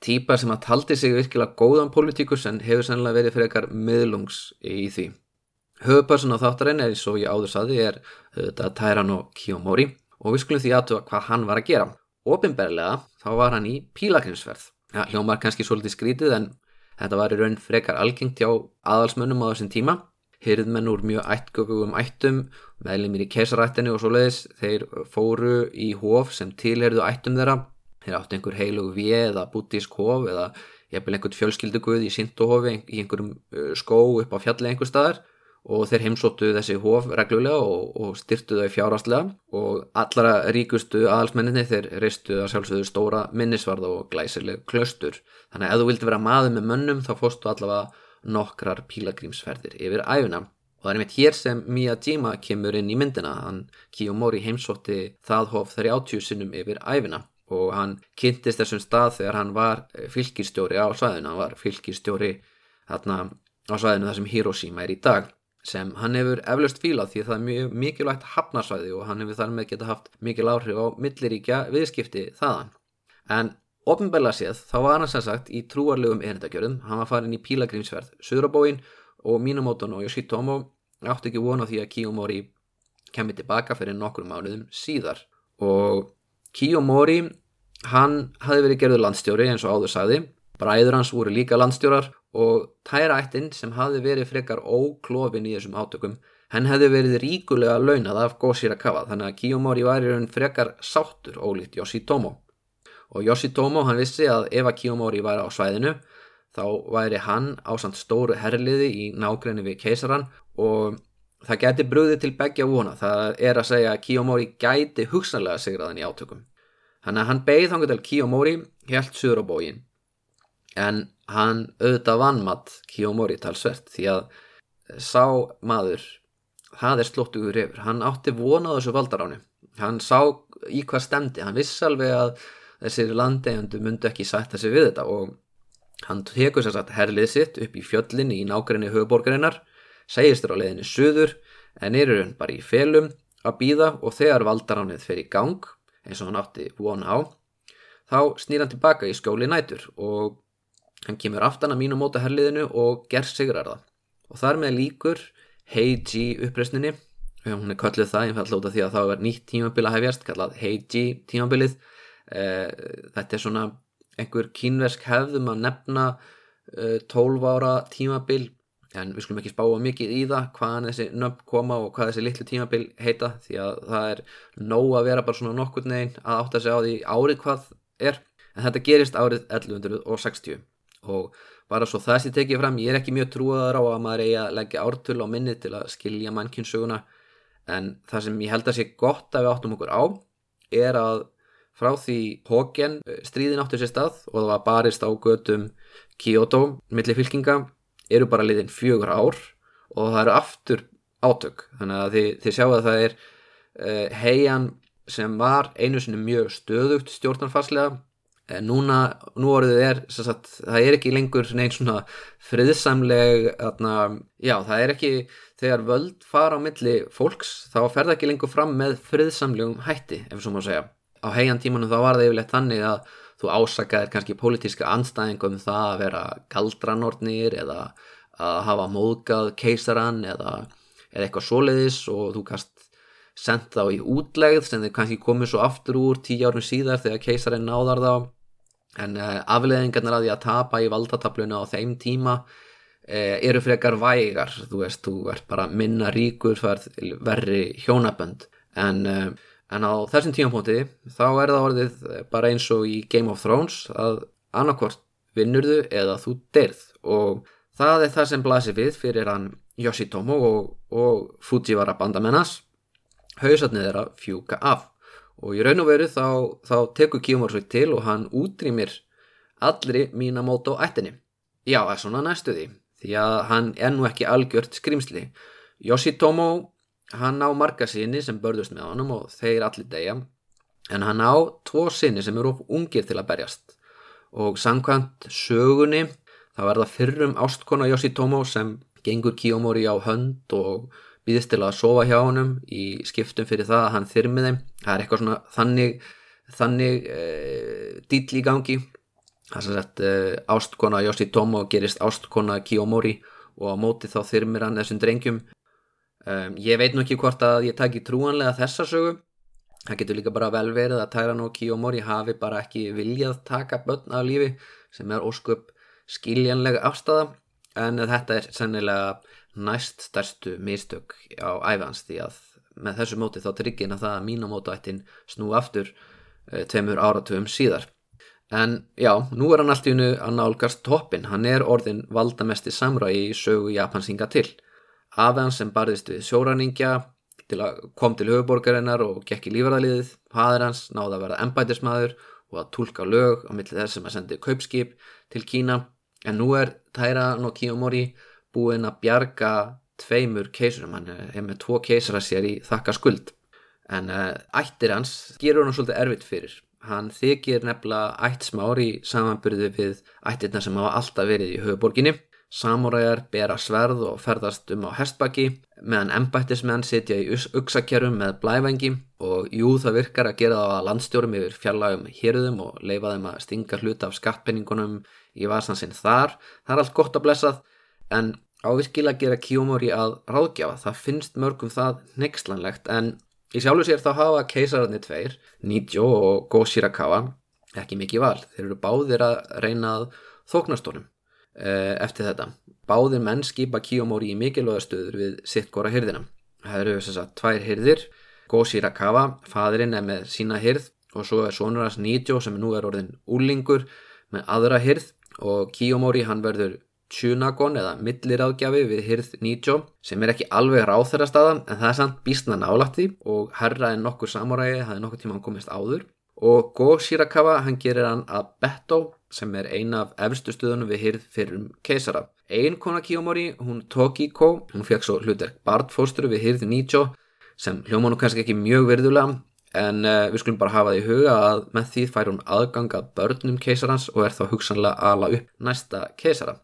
típa sem að taldi sig virkilega góðan pólitíkus en hefur sannlega verið frekar miðlungs í því. Höfuperson á þáttarinn er, eins og ég áður saði, er þetta Tairano Kiyomori og við skulum því aðtuga hvað hann var að gera. Óbimberlega þá var hann í pílagrinsverð ja, hljómar kannski svolítið skrítið en þetta var í raun frekar algengt hjá aðalsmönnum á þessum tíma. Hyrðmenn úr mjög ættgöfugum ættum meðlumir í kesarættinu og svoleiðis þeir fóru í hóf sem tilherðu ættum þeirra. Þeir áttu einhver heilug við eða bútísk hóf eða jafnvel einhvern fjölskylduguð í sinduhofi í einhverjum skó upp á fjalli einhver staðar og þeir heimsóttu þessi hóf reglulega og, og styrtu þau fjárhastlega og allara ríkustu aðalsmenninni þeir reistu að sjálfsögðu stóra minnisvarða og glæsileg klaustur. Þannig að ef þú vildi vera maður með mönnum þá fórstu allavega nokkrar pílagrímsferðir yfir æfina og það er mitt hér sem Miyajima kemur inn í myndina. Hann Kiyomori heimsótti það hóf 30 sinnum yfir æfina og hann kynntist þessum stað þegar hann var fylgistjóri á svæðinu. Hann var fylgistjóri þarna á svæðinu þar sem Hiroshima er í dag sem hann hefur eflaust fílað því það er mjög mikilvægt hafnarsvæði og hann hefur þar með geta haft mikil áhrif á milliríkja viðskipti þaðan. En ofinbæla séð þá var hann sem sagt í trúarlegum erindagjörðum, hann var farin í pílagrímsverð Söðrabóin og Minamoton og Yoshitomo átti ekki vona því að Kiyomori kemur tilbaka fyrir nokkrum mánuðum síðar. Og Kiyomori hann hafi verið gerður landstjóri eins og áður sagði, bræður hans voru líka landstjórar og tæraættin sem hafði verið frekar óklófin í þessum átökum henn hefði verið ríkulega launað af Goshirakawa þannig að Kiyomori var í raun frekar sáttur ólíkt Yoshitomo. Og Yoshitomo hann vissi að ef að Kiyomori væri á svæðinu þá væri hann ásand stóru herliði í nákrenni við keisaran og það geti brúðið til begja vona. Það er að segja að Kiyomori gæti hugsanlega sigraðan í átökum. Þannig að hann beigð þangu til Kiyomori helt suður á bógin en hann auðvitað vannmatt Kiyomori talsvert því að sá maður það er slóttugur yfir, hann átti vonað þessu valdaráni, hann sá í hvað stemdi, hann viss alveg að þessir landegjöndu myndu ekki sætta sig við þetta og hann tekur sér satt herlið sitt upp í fjöllin í nákvæmni höfuborgarinnar, segist þér á leiðinni söður en er hann bara í felum að býða og þegar valdaránið fer í gang eins og hann átti vona á þá snýr hann tilbaka í skjóli nætur og Hann kemur aftan að mínu móta herliðinu og ger sigrar það. Og þar með líkur Heiji uppreysninni, hún er kallið það einfallega út af því að það var nýtt tímabili að hefjast, kallað Heiji tímabilið. Eh, þetta er svona einhver kínversk hefðum að nefna 12 eh, ára tímabil en við skulum ekki spáa mikið í það hvaðan þessi nöfn koma og hvað þessi litlu tímabil heita því að það er nóg að vera bara svona nokkur negin að átta sig á því árið hvað er en þetta gerist árið 1160 og bara svo það sem tekið fram ég er ekki mjög trúaðar á að maður eigi að leggja ártölu á minni til að skilja mannkynnsöguna en það sem ég held að sé gott að við áttum okkur á er að frá því Hóken stríðin áttur sér stað og það var barist á gödum Kyoto millir fylkinga eru bara liðin fjögur ár og það eru aftur átök. Þannig að þið, þið sjáu að það er uh, heian sem var einu sinni mjög stöðugt stjórnarfarslega núna, nú orðið er sagt, það er ekki lengur neinn svona friðsamleg atna, já það er ekki þegar völd fara á milli fólks þá fer það ekki lengur fram með friðsamlegum hætti ef svo má segja. Á heian tímanum þá var það yfirleitt þannig að þú ásakaðir kannski pólitíska anstæðingum um það að vera galdranornir eða að hafa móðgað keisaran eða, eða eitthvað svoleiðis og þú kannst sendt þá í útlegð sem þið kannski komið svo aftur úr tíu árum síðar þegar keisarin náðar þá en uh, afleðingarnar að því að tapa í valdatabluna á þeim tíma uh, eru frekar vægar. Þú veist, þú ert bara minna ríkur verri hjónabönd. En uh, en á þessum tímapunkti þá er það orðið bara eins og í Game of Thrones að annarkort vinnurðu eða þú derð og það er það sem blasir við fyrir hann Yoshitomo og, og Fujiwara bandamennas hausatnið að fjúka af og í raun og veru þá, þá tekur Kiyomaru til og hann útrýmir allri Minamoto ættinni. Já, það er svona næstuði því að hann er nú ekki algjört skrimsli Yoshitomo hann á marga sinni sem börðust með honum og þeir allir degja en hann á tvo sinni sem eru ungir til að berjast. Og samkvæmt sögunni það fyrrum ástkona Yoshitomo sem gengur Kiyomori á hönd og býðist til að sofa hjá honum í skiptum fyrir það að hann þyrmi þeim. Það er eitthvað svona þannig þannig e, dýll í gangi. Það er sett e, ástkona Yoshitomo gerist ástkona Kiyomori og á móti þá þyrmir hann þessum drengjum. Um, ég veit nú ekki hvort að ég taki trúanlega þessa sögu. Það getur líka bara vel verið að Tyrano Kiyomori hafi bara ekki viljað taka börn af lífi sem er ósköp skiljanlega afstæða en þetta er sennilega næst stærstu mistök á æfans því að með þessu móti þá tryggin að það að mínamótaættin snú aftur e, tveimur áratugum síðar. En já, nú er hann allt í unnu að nálgast toppin, hann er orðin valdamesti samræði í sögu Japansinga til. Afan sem barðist við sjóræningja kom til höfuborgarinnar og gekk í lífærðaliðið, haður hans náði að verða ennbætismadur og að tólka lög á millið þess sem að sendi kaupskip til Kína en nú er Taira no Kiyomori búinn að bjarga tveimur keisurum, hann er með tvo keisara sér í þakka skuld en uh, ættir hans gerur hann svolítið erfitt fyrir. Hann þykir nefnilega ætt smár í samanbyrðu við ættirna sem hafa alltaf verið í höfuborginni Samúræjar bera sverð og ferðast um á hestbakki meðan embættismenn sitja í uksakjærum með blævengi. Og jú það virkar að gera það að landstjórum yfir fjarlagum hérðum og leifa þeim að stinga hluta af skattpenningunum í vasansinn þar. Það er allt gott að blessað en ávirkilega gera Kiyomori að ráðgjafa. Það finnst mörgum það nexlanlegt en í sjálfu sér þá hafa keisararnir tveir, Nijo og Go Shirakawa, ekki mikið val. Þeir eru báðir að reyna að þóknastónum. Eh, eftir þetta. Báðir menn skipa Kiyomori í mikilvægastöður við sitt góra hyrðina. Það eru þess að tvær hyrðir, Goshi Rakawa, fadurinn er með sína hyrð og svo er sonur hans Nijo sem nú er orðin úlingur með aðra hyrð og Kiyomori hann verður Tjunagon eða milliráðgjafi við hyrð Nijo sem er ekki alveg ráð þeirra staðan en það er samt bísna nálatti og herra en nokkur samurægi hafði nokkur tíma hann komist áður og Go Shirakawa hann gerir hann að Beto sem er eina af efstu stuðunum við hýrð fyrir um keisara. Einn kona Kiyomori, hún Tokiko, hún fekk svo hlutverk Bartfósturu við hýrð Nijo sem hljóma nú kannski ekki mjög virðulega en uh, við skulum bara hafa það í huga að með því fær hún aðgang að börnum keisarans og er þá hugsanlega ala upp næsta keisara.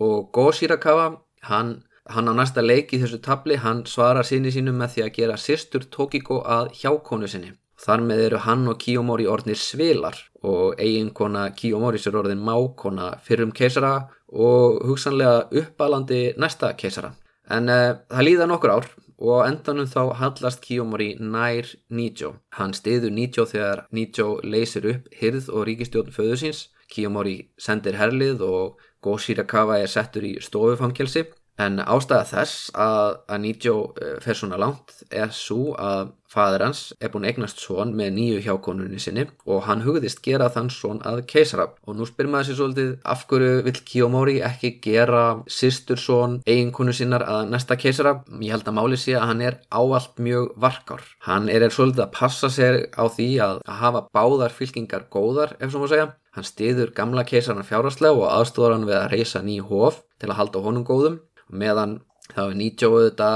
Og Go Shirakawa, hann, hann á næsta leik í þessu tabli, hann svarar sinni sínum með því að gera sýstur Tokiko að hjákonu sinni. Þar með eru hann og Kiyomori orðnir svilar og eiginkona Kiyomori sér orðin mákona fyrrum keisara og hugsanlega uppalandi næsta keisara. En uh, það líða nokkur ár og endanum þá hallast Kiyomori nær Nijo. Hann stiður Nijo þegar Nijo leysir upp hyrð og ríkistjórn föðu síns. Kiyomori sendir herlið og Go Shirakawa er settur í stofufangelsi En ástæða þess að, Nijó eh, fer svona langt er svo að fadur hans er búin eignast svon með nýju hjákonunni sinni og hann hugðist gera þann svon að keisara. Og nú spyr maður sér svolítið af hverju vill Kiyomori ekki gera sýstur svon eiginkonu sinnar að næsta keisara. Ég held að máli sé að hann er áallt mjög varkár. Hann er, svolítið að passa sér á því að hafa báðar fylkingar góðar ef svo má segja. Hann stiður gamla keisarna fjáraslega og aðstóðar hann við að reysa nýju hóf til að halda honum góðum. Meðan þá er Nijó þetta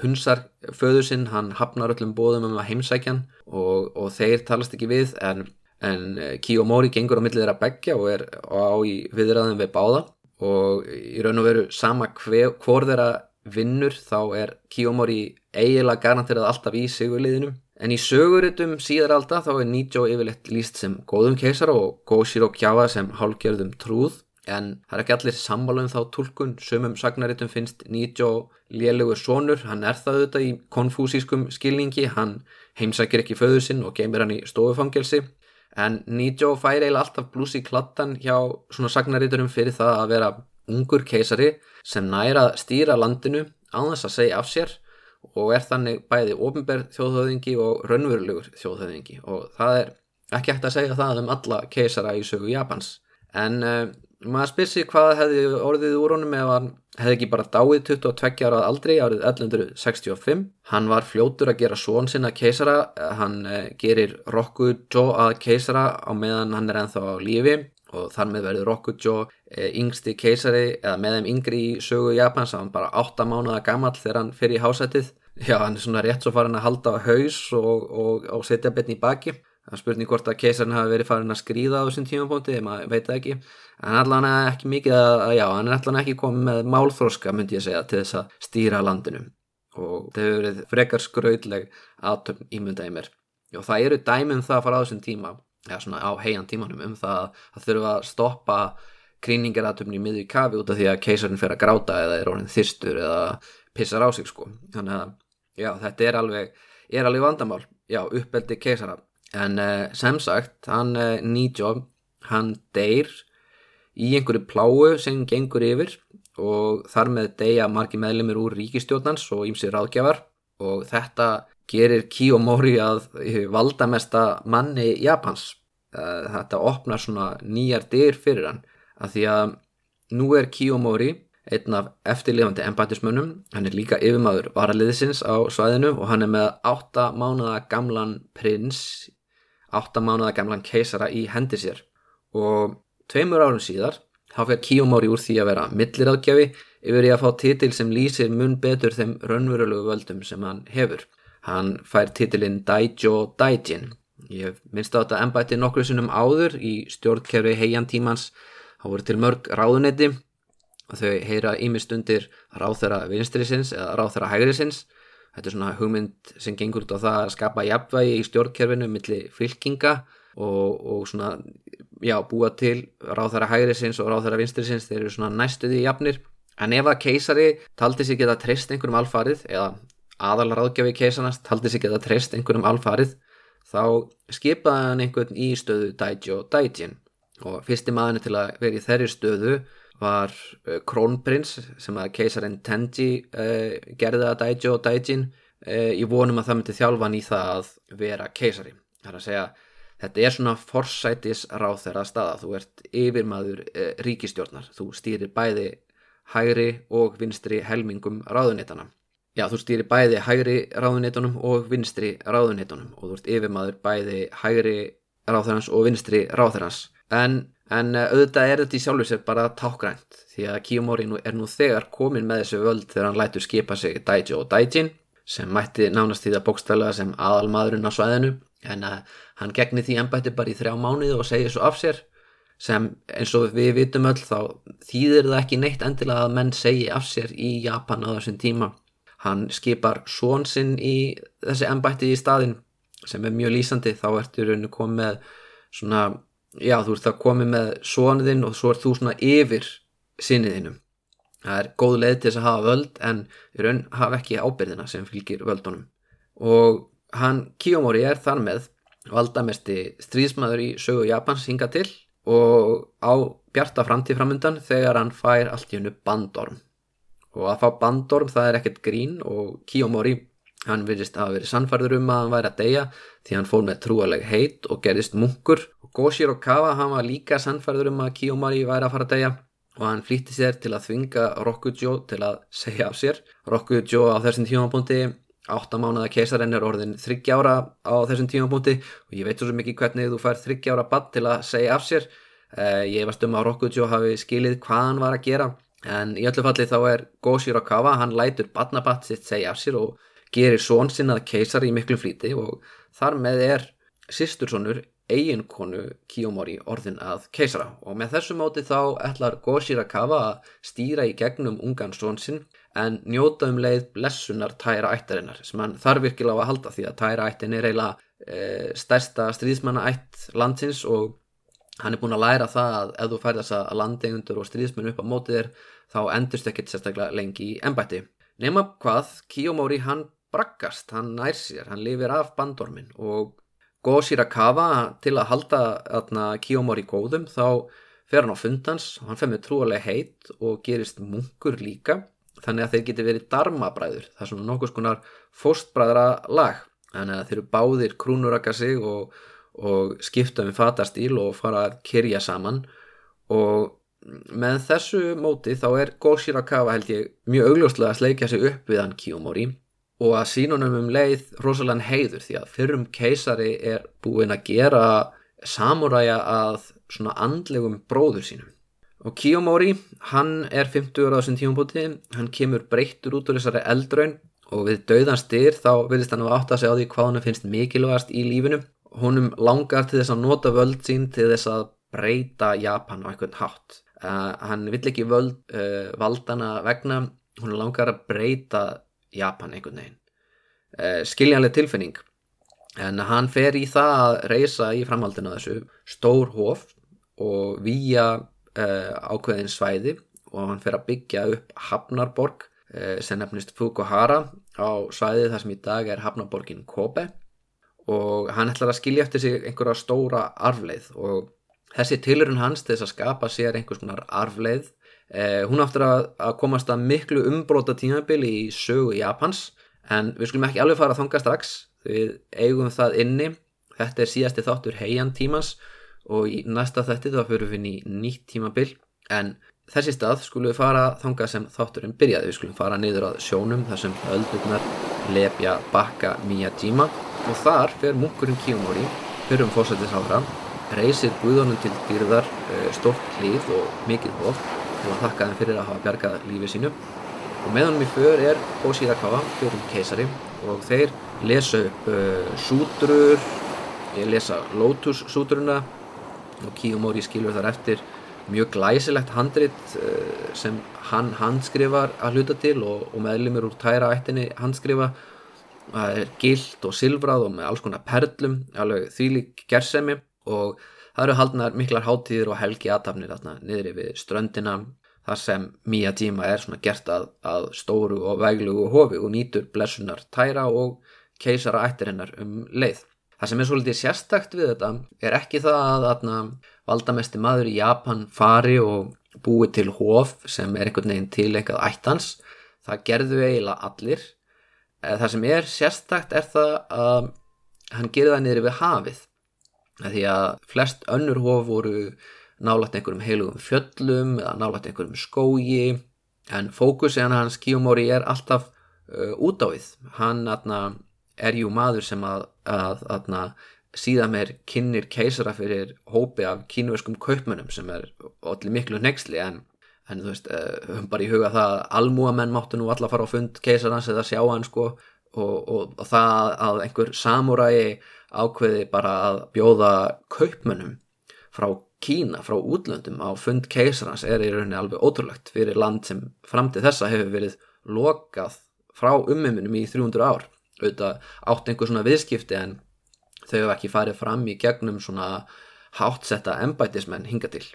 hunsar föður sinn, hann hafnar öllum bóðum um að heimsækjan og, og þeir talast ekki við en, en Kiyomori gengur á millið þeirra begja og er á í viðræðum við báða. Og í raun og veru sama hver, hvor þeirra vinnur þá er Kiyomori eiginlega garanterað alltaf í sigurliðinu en í söguritum síðar alltaf þá er Nijó yfirleitt líst sem góðum keisar og Goshiro Kjawa sem hálgjörðum trúð. En það er ekki allir sammála um þá tólkun sumum sagnaritum finnst Nijó lélugur sonur, hann er það auðvitað í konfúsískum skilningi, hann heimsækir ekki föðu sinn og geymir hann í stofufangelsi. En Nijó fær eiginlega alltaf blúsi klattan hjá svona sagnariturum fyrir það að vera ungur keisari sem næra stýra landinu á þess að segja af sér og er þannig bæði ofinberð þjóðhauðingi og raunverulegur þjóðhauðingi og það er ekki hægt að segja það um alla keisara í sögu Japans. En uh, maður spyr sér hvað hefði orðið úr honum ef hann hefði ekki bara dáið 22 ára aldrei árið 1165 hann var fljótur að gera svon sinna keisara. Hann eh, gerir Rokujo að keisara á meðan hann er enþá á lífi og þar með verður Rokujo eh, yngsti keisari eða með þeim yngri í sögu Japans hann bara 8 mánuða gammal þegar hann fyrir í hásætið. Já hann er svona rétt svo farin að halda á haus og, og, og setja betni í baki. Er spurning hvort að keisarinn hafi verið farin að skrýða á þessum tímapunkti, maður veit það ekki. En allan ekki mikið að, já, hann er allan ekki komið með málþróska myndi ég segja til þess að stýra landinu. Og það hefur verið frekar skraudleg aðtömm ímyndaði mér. Og það eru dæmum það að fara á þessum tíma eða svona á heian tímanum um það að þurfa að stoppa kríningaratöfni í miður kafi út af því að keisarinn fer að gráta eða er orðin þyrstur eða pissar á sig sko. Þannig að já, þetta er alveg, er alveg vandamál já, uppeldi keisara. En uh, sem sagt, hann uh, Nijó, hann deyr í einhverju pláu sem gengur yfir og þar með deyja margi meðlumir úr ríkistjóðnans og ímsið ráðgjafar og þetta gerir Kiyomori að valdamesta manni Japans. Þetta opnar svona nýjar dyr fyrir hann að því að nú er Kiyomori einn af eftirlifandi embætismönnum, hann er líka yfirmaður varaliðsins á svæðinu og hann er með 8 mánuða gamlan prins, 8 mánuða gamlan keisara í hendi sér og Tveimur árun síðar þá fyrir Kiyomori úr því að vera milliráðgjafi yfir í að fá titil sem lýsir mun betur þeim raunverulegu völdum sem hann hefur. Hann fær titilinn Daijo Daijin. Ég minnst á þetta ennbætti nokkru sinnum áður í stjórnkerfi heiantímans. Það voru til mörg ráðunetti og þau heyra ímist undir ráþæra vinstrisins eða ráþæra hægrisins. Þetta er svona hugmynd sem gengur út á það að skapa jafnvægi í stjórnkerfinu millir fylkinga og, og svona já, búa til ráðhæra hægri sinns og ráðhæra vinstri sinns þeir eru svona næstuði jafnir en ef að keisari taldi sig geta treyst einhverjum alfarið eða aðal ráðgjafi keisarnas taldi sig geta treyst einhverjum alfarið þá skipaði hann einhvern í stöðu Daijo Daijin. Og fyrsti maðurinn til að vera í þeirri stöðu var uh, krónprins sem að keisarin Tenji uh, gerði að Daijo Daijin uh, í vonum að það myndi þjálfa hann í það að vera keisari. Það er að segja Þetta er svona forsætis ráð þeirra staða, þú ert yfirmaður e, ríkistjórnar, þú stýrir bæði hægri og vinstri helmingum ráðunitana. Já, þú stýrir bæði hægri ráðunitunum og vinstri ráðunitunum og þú ert yfirmaður bæði hægri ráðherrans og vinstri ráðherrans. En, en eh, auðvitað er þetta í sjálfu sér bara tákgrænt því að Kiyomori er nú þegar komin með þessu völd þegar hann lætur skipa sig Daijo og Daijin sem mætti nánast því að bókstæla sem aðalmaðurinn á svæðinu en að hann gegnir því ennbætti bara í þrjá mánuði og segir svo af sér sem eins og við vitum öll þá þýðir það ekki neitt endilega að menn segi af sér í Japan á þessum tíma hann skipar svon sinn í þessi ennbætti í staðin sem er mjög lýsandi. Þá ertu rauninu komið með svona, já þú ert að komið með svoniðinn og svo ert þú svona yfir sinniðinum það er góð leið til þess að hafa völd en raun hafa ekki ábyrðina sem fylgir völdunum. Og hann Kiyomori er þar með valdamesti stríðsmaður í sögu Japans hinga til og á bjarta framtíframundan þegar hann fær allt í hennu bandorm og að fá bandorm það er ekkert grín. Og Kiyomori hann virðist að hafa verið sannfærður um að hann væri að deyja því hann fór með trúaleg heit og gerðist munkur. Og Goshiro Kawa hann var líka sannfærður um að Kiyomori væri að fara að deyja. Og hann flýtti sér til að þvinga Rokujo til að segja af sér. Rokujo á þessum tímapunkti áttamánaða keisarinn er orðin þryggjára á þessum tímapunkti. Og ég veit svo mikið hvernig þú fær þryggjára badd til að segja af sér. Uh, ég varst um að Rokujo hafi skilið hvað hann var að gera en í öllu falli þá er Goshiro Kawa hann lætur badnabatt sitt segja af sér og gerir són sinnað keisar í miklu flíti og þar með er sýstursonur eiginkonu Kiyomori orðin að keisara. Og með þessu móti þá ætlar Goshirakawa að stýra í gegnum ungan són sinn en njóta um leið blessunar tæra ættarinnar sem hann þarf virkilega á að halda því að tæra ættin er eiginlega e, stærsta stríðsmanna ætt landsins og hann er búin að læra það að ef þú fær þess að landegundur og stríðsmenn upp á mótið þér þá endurst ekkert sérstaklega lengi í ennbætti nema hvað Kiyomori hann braggast, hann nær sér, hann lifir af bandormin og Goshirakawa til að halda atna, Kiyomori góðum þá fer hann á fundans, hann fer með trúalega heit og gerist munkur líka. Þannig að þeir geti verið darmabræður það er svona nokkus konar fóstbræðra lag þannig að þeir eru báðir krúnuraka sig og, og skipta um fatastíl og fara að kyrja saman og með þessu móti þá er Goshirakawa held ég mjög augljóslega að sleikja sig upp við hann Kiyomori og að sínunum um leið rosalega heiður því að fyrrum keisari er búin að gera samuræja að svona andlegum bróður sínum. Og Kiyomori, hann er 50 ára á þessum tímubúti, hann kemur breyttur út úr þessari eldraun og við dauðan styr þá vilist hann að átta sig á því hvað hann finnst mikilvægast í lífinu. Honum langar til þess að nota völd sín til þess að breyta Japan á einhvern hátt. Uh, hann vill ekki völd, uh, valdana vegna, hún langar að breyta Japan einhvern veginn. Eh, skiljanlega tilfinning. En hann fer í það að reysa í framhaldinu þessu stór hof og výja eh, ákveðin svæði og hann fer að byggja upp Hafnarborg eh, sem nefnist Fukuhara á svæði þar sem í dag er Hafnarborgin Kobe og hann ætlar að skilja eftir sig einhverja stóra arfleið og þessi tilurinn hans þess að skapa sér einhvers konar arfleið Eh, hún áttur að, að komast að miklu umbróta tímabili í sögu Japans en við skulum ekki alveg fara að þonga strax. Við eigum það inni. Þetta er síðasti þáttur heian tímans og í næsta þetti þá fyrir við í nýtt tímabil. En þessi stað skulum við fara þonga sem þátturinn byrjaði, við skulum fara niður að sjónum þar sem öldurnar lepja bakka Miyajima og þar fer munkurinn Kiyomori fyrir um fórsættisáðra reysir guðunum til dýrðar eh, stort hlýð og mikið hof og að þakka þeim fyrir að hafa bjargað lífið sínu. Og með honum í för er Hoshirakawa, fjórum keisari og þeir lesa upp uh, sútrur ég lesa Lotus sútruna og Kiyomori skilur þar eftir mjög glæsilegt handrit uh, sem hann handskrifar að hluta til og, og meðlumir úr tæra ættinni handskrifa það er gilt og silfrað og með alls konar perlum alveg þýlik gersemi og Það eru haldnar miklar hátíðir og helgi aðtafnir niður yfir ströndina þar sem Miyajima er svona gert að, að stóru og veglugu hofi og nýtur blessunar tæra og keisara ættir hennar um leið. Það sem er svolítið sérstakt við þetta er ekki það að valdamesti maður í Japan fari og búi til hof sem er einhvern veginn tileikað ættans. Það gerðu eiginlega allir. Eh, það sem er sérstakt er það að hann gerði það niður við hafið. Því að flest önnur hof voru nálægt einhverjum heilugum fjöllum eða nálægt einhverjum skógi en fókusin hans Kiyomori er alltaf uh, út á við. Hann atna, er jú maður sem að, að atna, síðan er kynir keisara fyrir hópi af kínverskum kaupmönnum sem er allir miklu nexli en, en þú veist, höfum uh, bara í huga það að almúamenn máttu nú alla fara á fund keisarans eða sjá hann sko og, og, og það að einhver samúrægi ákveði bara að bjóða kaupmönnum frá Kína, frá útlöndum á fund keisarans er í rauninni alveg ótrúlegt fyrir land sem fram til þessa hefur verið lokað frá ummiminum í 300 ár auðvitað átt einhver svona viðskipti en þau hefur ekki farið fram í gegnum svona hátsetta embætismenn hinga til.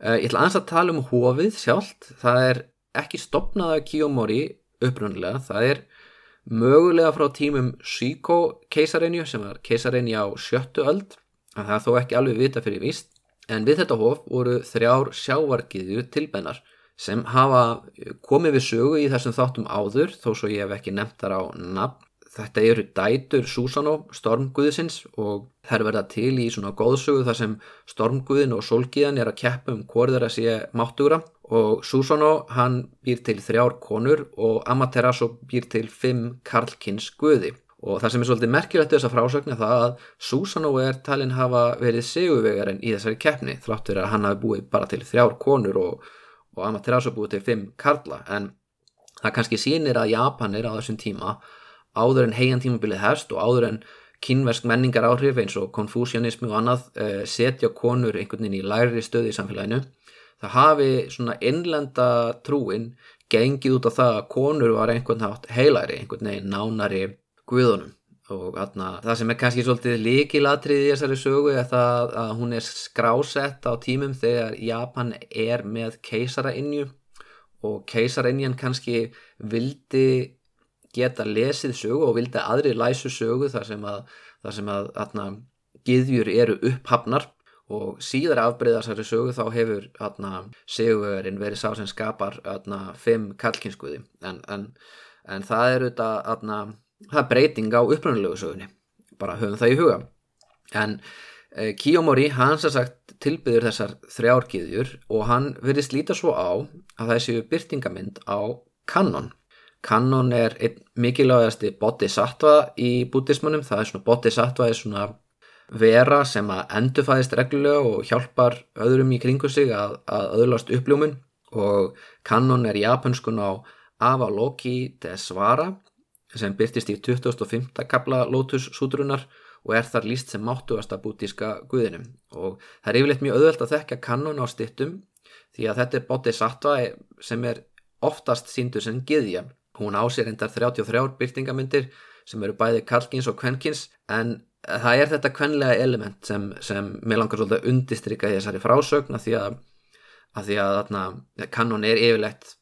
Uh, ég ætla aðeins að tala um hófið sjálft, það er ekki stopnaða Kiyomori upprunnilega, það er mögulega frá tímum Shiko keisarinju sem var keisarinju á sjöttu öld. En það er þó ekki alveg vita fyrir víst. En við þetta hof voru þrjár sjávargiðjur tilbennar sem hafa komið við sögu í þessum þáttum áður þó svo ég hef ekki nefnt þar á nafn. Þetta eru dætur Susanó, stormguðisins og þær verða til í svona góðsögu þar sem stormguðin og solgiðan er að keppa um hvort þeirra sé máttugra og Susanó hann býr til þrjár konur og Amaterasu býr til fimm karlkins guði. Og það sem er svolítið merkilegt þess að frásögna það að Susanó er talin hafa verið seguvegarinn í þessari keppni þláttur að hann hafi búið bara til þrjár konur og og Amaterasu búið til fimm karla en það kannski sýnir að Japanir á þessum tíma áður en heian tímabilið herst og áður en kynversk menningar áhrif eins og konfúsjanismi og annað uh, setja konur einhvern veginn í læri stöði í samfélaginu það hafi svona innlenda trúin gengið út á það að konur var einhvern nátt heilæri, einhvern veginn nánari guðunum. Og atna, það sem er kannski svolítið líkilatrið í þessari sögu er það að hún er skrásett á tímum þegar Japan er með keisarainnju og keisarainnjan kannski vildi geta lesið sögu og vildi aðri læsu sögu þar sem að, þar sem að atna, giðjur eru upphafnar. Og síðar afbreyðar þessari sögu þá hefur segurinn verið sá sem skapar atna, fimm kallkynskuði en, en, en það er er breyting á upprannulegu sögunni. Bara höfum það í huga. En e, Kiyomori hans er sagt tilbyður þessar þrjárkiðjur og hann verðist líta svo á að það séu byrtingamind á kanon kanon er einn mikilvægasti bodhisattva í bútismannum það er svona bodhisattva er svona vera sem að endurfæðist reglulega og hjálpar öðrum í kringu sig að, að öðlast uppljómun og kanon er japanskun á Avaloki Desvara sem byrtist í 2005. kapla Lotus sútrunar og er þar líst sem máttuasta bútíska guðinum og það er yfirleitt mjög auðvelt að þekka kannon á stittum því að þetta er bodhisattva sem er oftast síndur sem giðja. Hún ásir endar 33 byrtingamindir sem eru bæði kalkins og kvenkins en það er þetta kvenlega element sem, sem mér langar svolítið að undistrykka í þessari frásögna því að af því að þarna, kannon er yfirlegt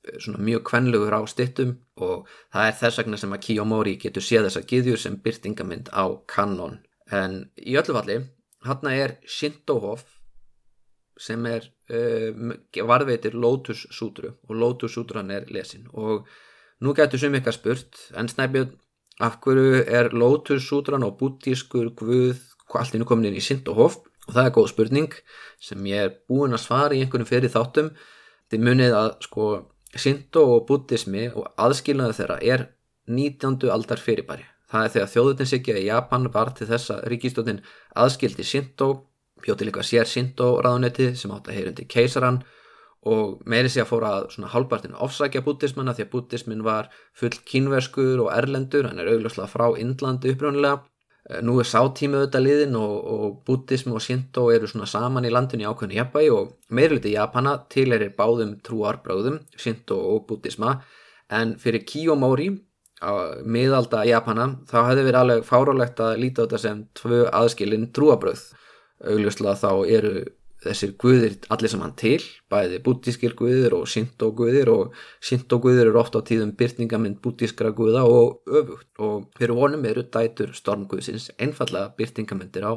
mjög kvenlugur á stittum og það er þess vegna sem að Kiyomori getur séð þessa giðjur sem byrtingamind á kannon en í öllu falli hann er Shintohof sem er uh, varveitir Lotus Sutru og Lotus Sutran er lesin og nú getur sem ykkar spurt en snæpjum af hverju er Lotus Sutran og bútískur guð allt innu komin inn í Shintohof og það er góð spurning sem ég er búin að svara í einhvern fyrir þáttum. Þið munið að sko Shinto og buddhismi og aðskilnaðu þeirra er 19. aldar fyrirbæri. Það er þegar þjóðutinsíkja í Japan var til þess að ríkistóttin aðskildi Shinto bjóti líka sér Shinto ráðunetti sem átt að heyrundi keisaran og meiri sé að fóra svona hálfpartinu ofsækja buddhismanna því að buddhismin var full kínverskur og erlendur hann er augljóslega frá Indlandi upprjónulega Eh, nú er sátími auðvitað liðin og, og buddhism og shinto eru svona saman í landinu í ákveðinu jafnvægi og meirliti Japana til er báðum trúarbröðum, shinto og buddhisma en fyrir Kiyomori á miðalda Japana þá hefði verið alveg fárálegt að líta á þetta sem tvö aðskilin trúarbröð augljóslega þá eru þessir guðir allir saman til bæði bútískir guðir og shinto guðir og shinto guðir eru ofta á tíðum byrtingamind bútískra guða og öfugt. Og fyrir vonum eru dætur stormguðsins einfallega byrtingamindir á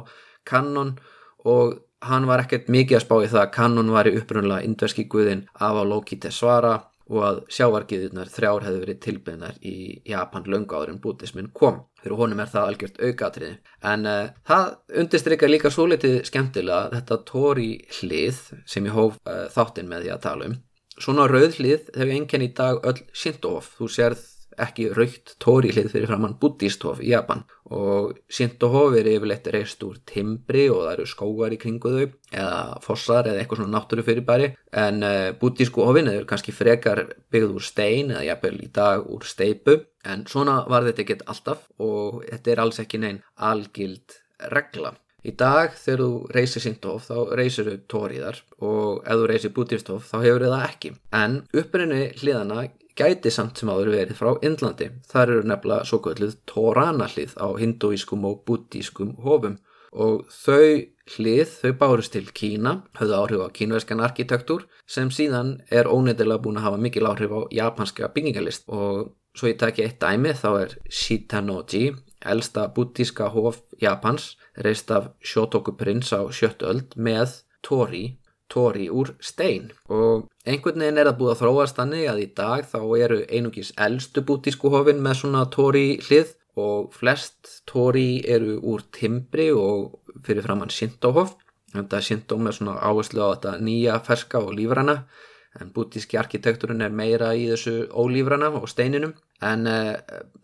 kannon og hann var ekkert mikið að spá í það að kannon var í upprunlega indverski guðin af á Loki Tesvara og að sjávargiðunar þrjár hefði verið tilbyrnar í Japan löngu áður en bútismin kom. Fyrir honum er það algjört aukatriði. En uh, það undirstrykkar líka svo litið skemmtilega þetta tóri hlið sem ég hóf uh, þáttinn með því að tala um. Svona rauð hlið hefur einnkjörn í dag öll Shinto-hof. Þú sérð ekki raukt tóri hlið fyrir framann buddhisthof í Japan. Og Shinto-hof er yfirleitt reist úr timbri og það eru skógar í kringu þau eða fossar eða eitthvað svona náttúru fyrirbæri en eh, buddhísku hofin er kannski frekar byggð úr stein eða jafnvel í dag úr steipu en svona var þetta ekkert alltaf og þetta er alls ekki neinn algild regla. Í dag þegar þú reysir Shinto-hof þá reysir þau tóriðar og ef þú reysir buddhisthof þá hefur þau það ekki. En upprinni hliðana gæti samt sem áður verið frá Indlandi. Þar eru nefnilega svo kölluð Torana hlið á hindúískum og buddískum hofum. Og þau hlið, þau bárust til Kína, höfðu áhrif á kínverskan arkitektúr sem síðan er óneidilega búin að hafa mikil áhrif á japanska byggingalist og svo ég takki eitt dæmi þá er Shitanoji, elsta buddíska hof Japans, reist af Shotoku prins á sjöttu öld með tóri, tóri úr stein. Og einhvern veginn er það búið að þróast þannig að í dag þá eru einungis eldstu bútísku hofin með svona tóri hlið og flest tóri eru úr timbri og fyrir framann Shinto-hof. Þetta Shinto með svona áherslu á þetta nýja ferska og lífrana en bútíski arkitekturinn er meira í þessu ólífrana og steininum en uh,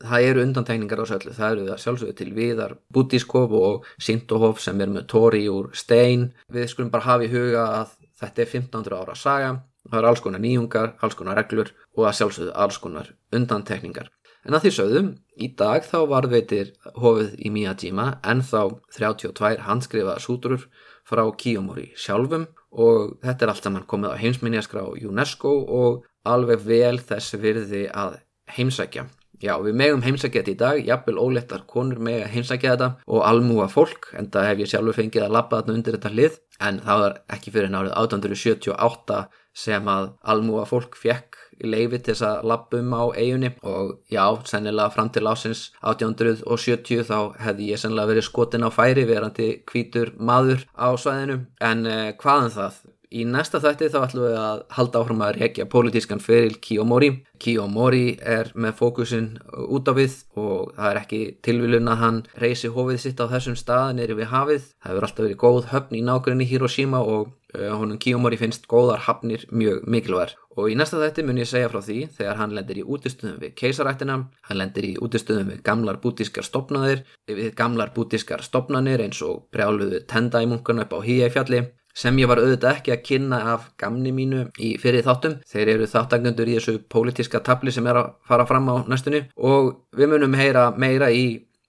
það eru undantegningar á söllu, það eru það sjálfsögðu til viðar bútískof og Sintohof sem er með tóri úr stein. Við skulum bara hafa í huga að þetta er 1500 ára saga. Það eru alls konar nýjungar, alls konar reglur og að sjálfsögðu alls konar undantekningar. En að því sögðum, í dag þá varðveitir hofið í Miyajima en þá 32 handskrifa súturur frá Kiyomori sjálfum og þetta er allt saman komið á heimsminjaskrá UNESCO og alveg vel þess virði að heimsækja. Já, við megum heimsækja þetta í dag, jafnvel ólettar konur meg að heimsækja þetta og almúa fólk, en það hef ég sjálfur fengið að lappa þarna undir þetta hlið, en það var ekki fyrir nárið 1878 sem að almúa fólk fekk leifi til þess að lappa um á eiginni og já, sennilega fram til ásins 1870 þá hefði ég sennilega verið skotin á færi verandi kvítur maður á svæðinu, en eh, hvaðan um það? Í næsta þætti þá ætlum við að halda áfram að rekja pólitískan feril Kiyomori. Kiyomori er með fókusin út á við og það er ekki tilvílun að hann reysi hófið sitt á þessum stað neyri við hafið. Það hefur alltaf verið góð höfn í nákvæmni Hiroshima og uh, honum Kiyomori finnst góðar hafnir mjög mikilvæg. Og í næsta þætti mun ég segja frá því þegar hann lendir í útistöðum við keisarættina, hann lendir í útistöðum við gamlar bútískar stopnaðir, við gamlar bútískar stopnanir eins og brjáluðu tendæmunkan upp á híæfjalli sem ég var auðvitað ekki að kynna af gamni mínu í fyrir þáttum. Þeir eru þáttagnendur í þessu pólitíska tabli sem er að fara fram á næstunni og við munum heyra meira í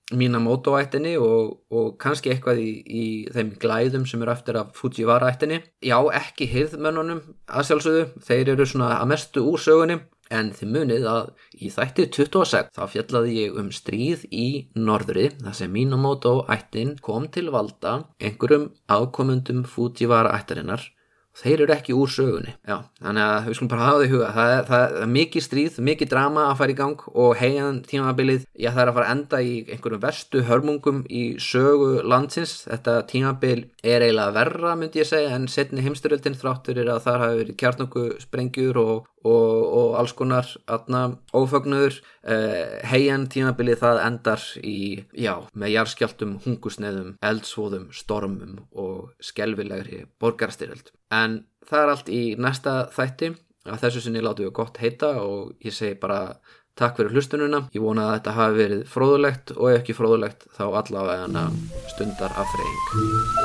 mína mótóættinni og, og kannski eitthvað í, í þeim glæðum sem eru eftir af Fujiwara ættinni. Já, ekki hirðmönnunum að sjálfsögðu, þeir eru svona að mestu úr sögunni En þið munið að í þætti 26 þá fjallaði ég um stríð í norðri þar sem Minamoto ættin kom til valda einhverjum ákomundum Fujiwara ættarinnar þeir eru ekki úr sögunni. Já, þannig að við skulum bara hafa það í huga. Það er, það er mikið stríð, mikið drama að fara í gang og heiðan tímabilið það er að fara að enda í einhverjum verstu hörmungum í sögu landsins. Þetta tímabil er eiginlega verra myndi ég segja en setni heimstyröldin þráttur er að það hafi verið kjarnöku sprengjur og, og, og alls konar atna, ófögnuður. Eh, uh, heian tímabilið það endar í, já, með jarskjáltum hungusneðum, eldsvoðum, stormum og skelvilegri borgarstyrjöld. En það er allt í næsta þætti. Að þessu sinni látu við gott heita og ég segi bara takk fyrir hlustununa, ég vona að þetta hafi verið fróðulegt og ef ekki fróðulegt þá allavega stundar af freying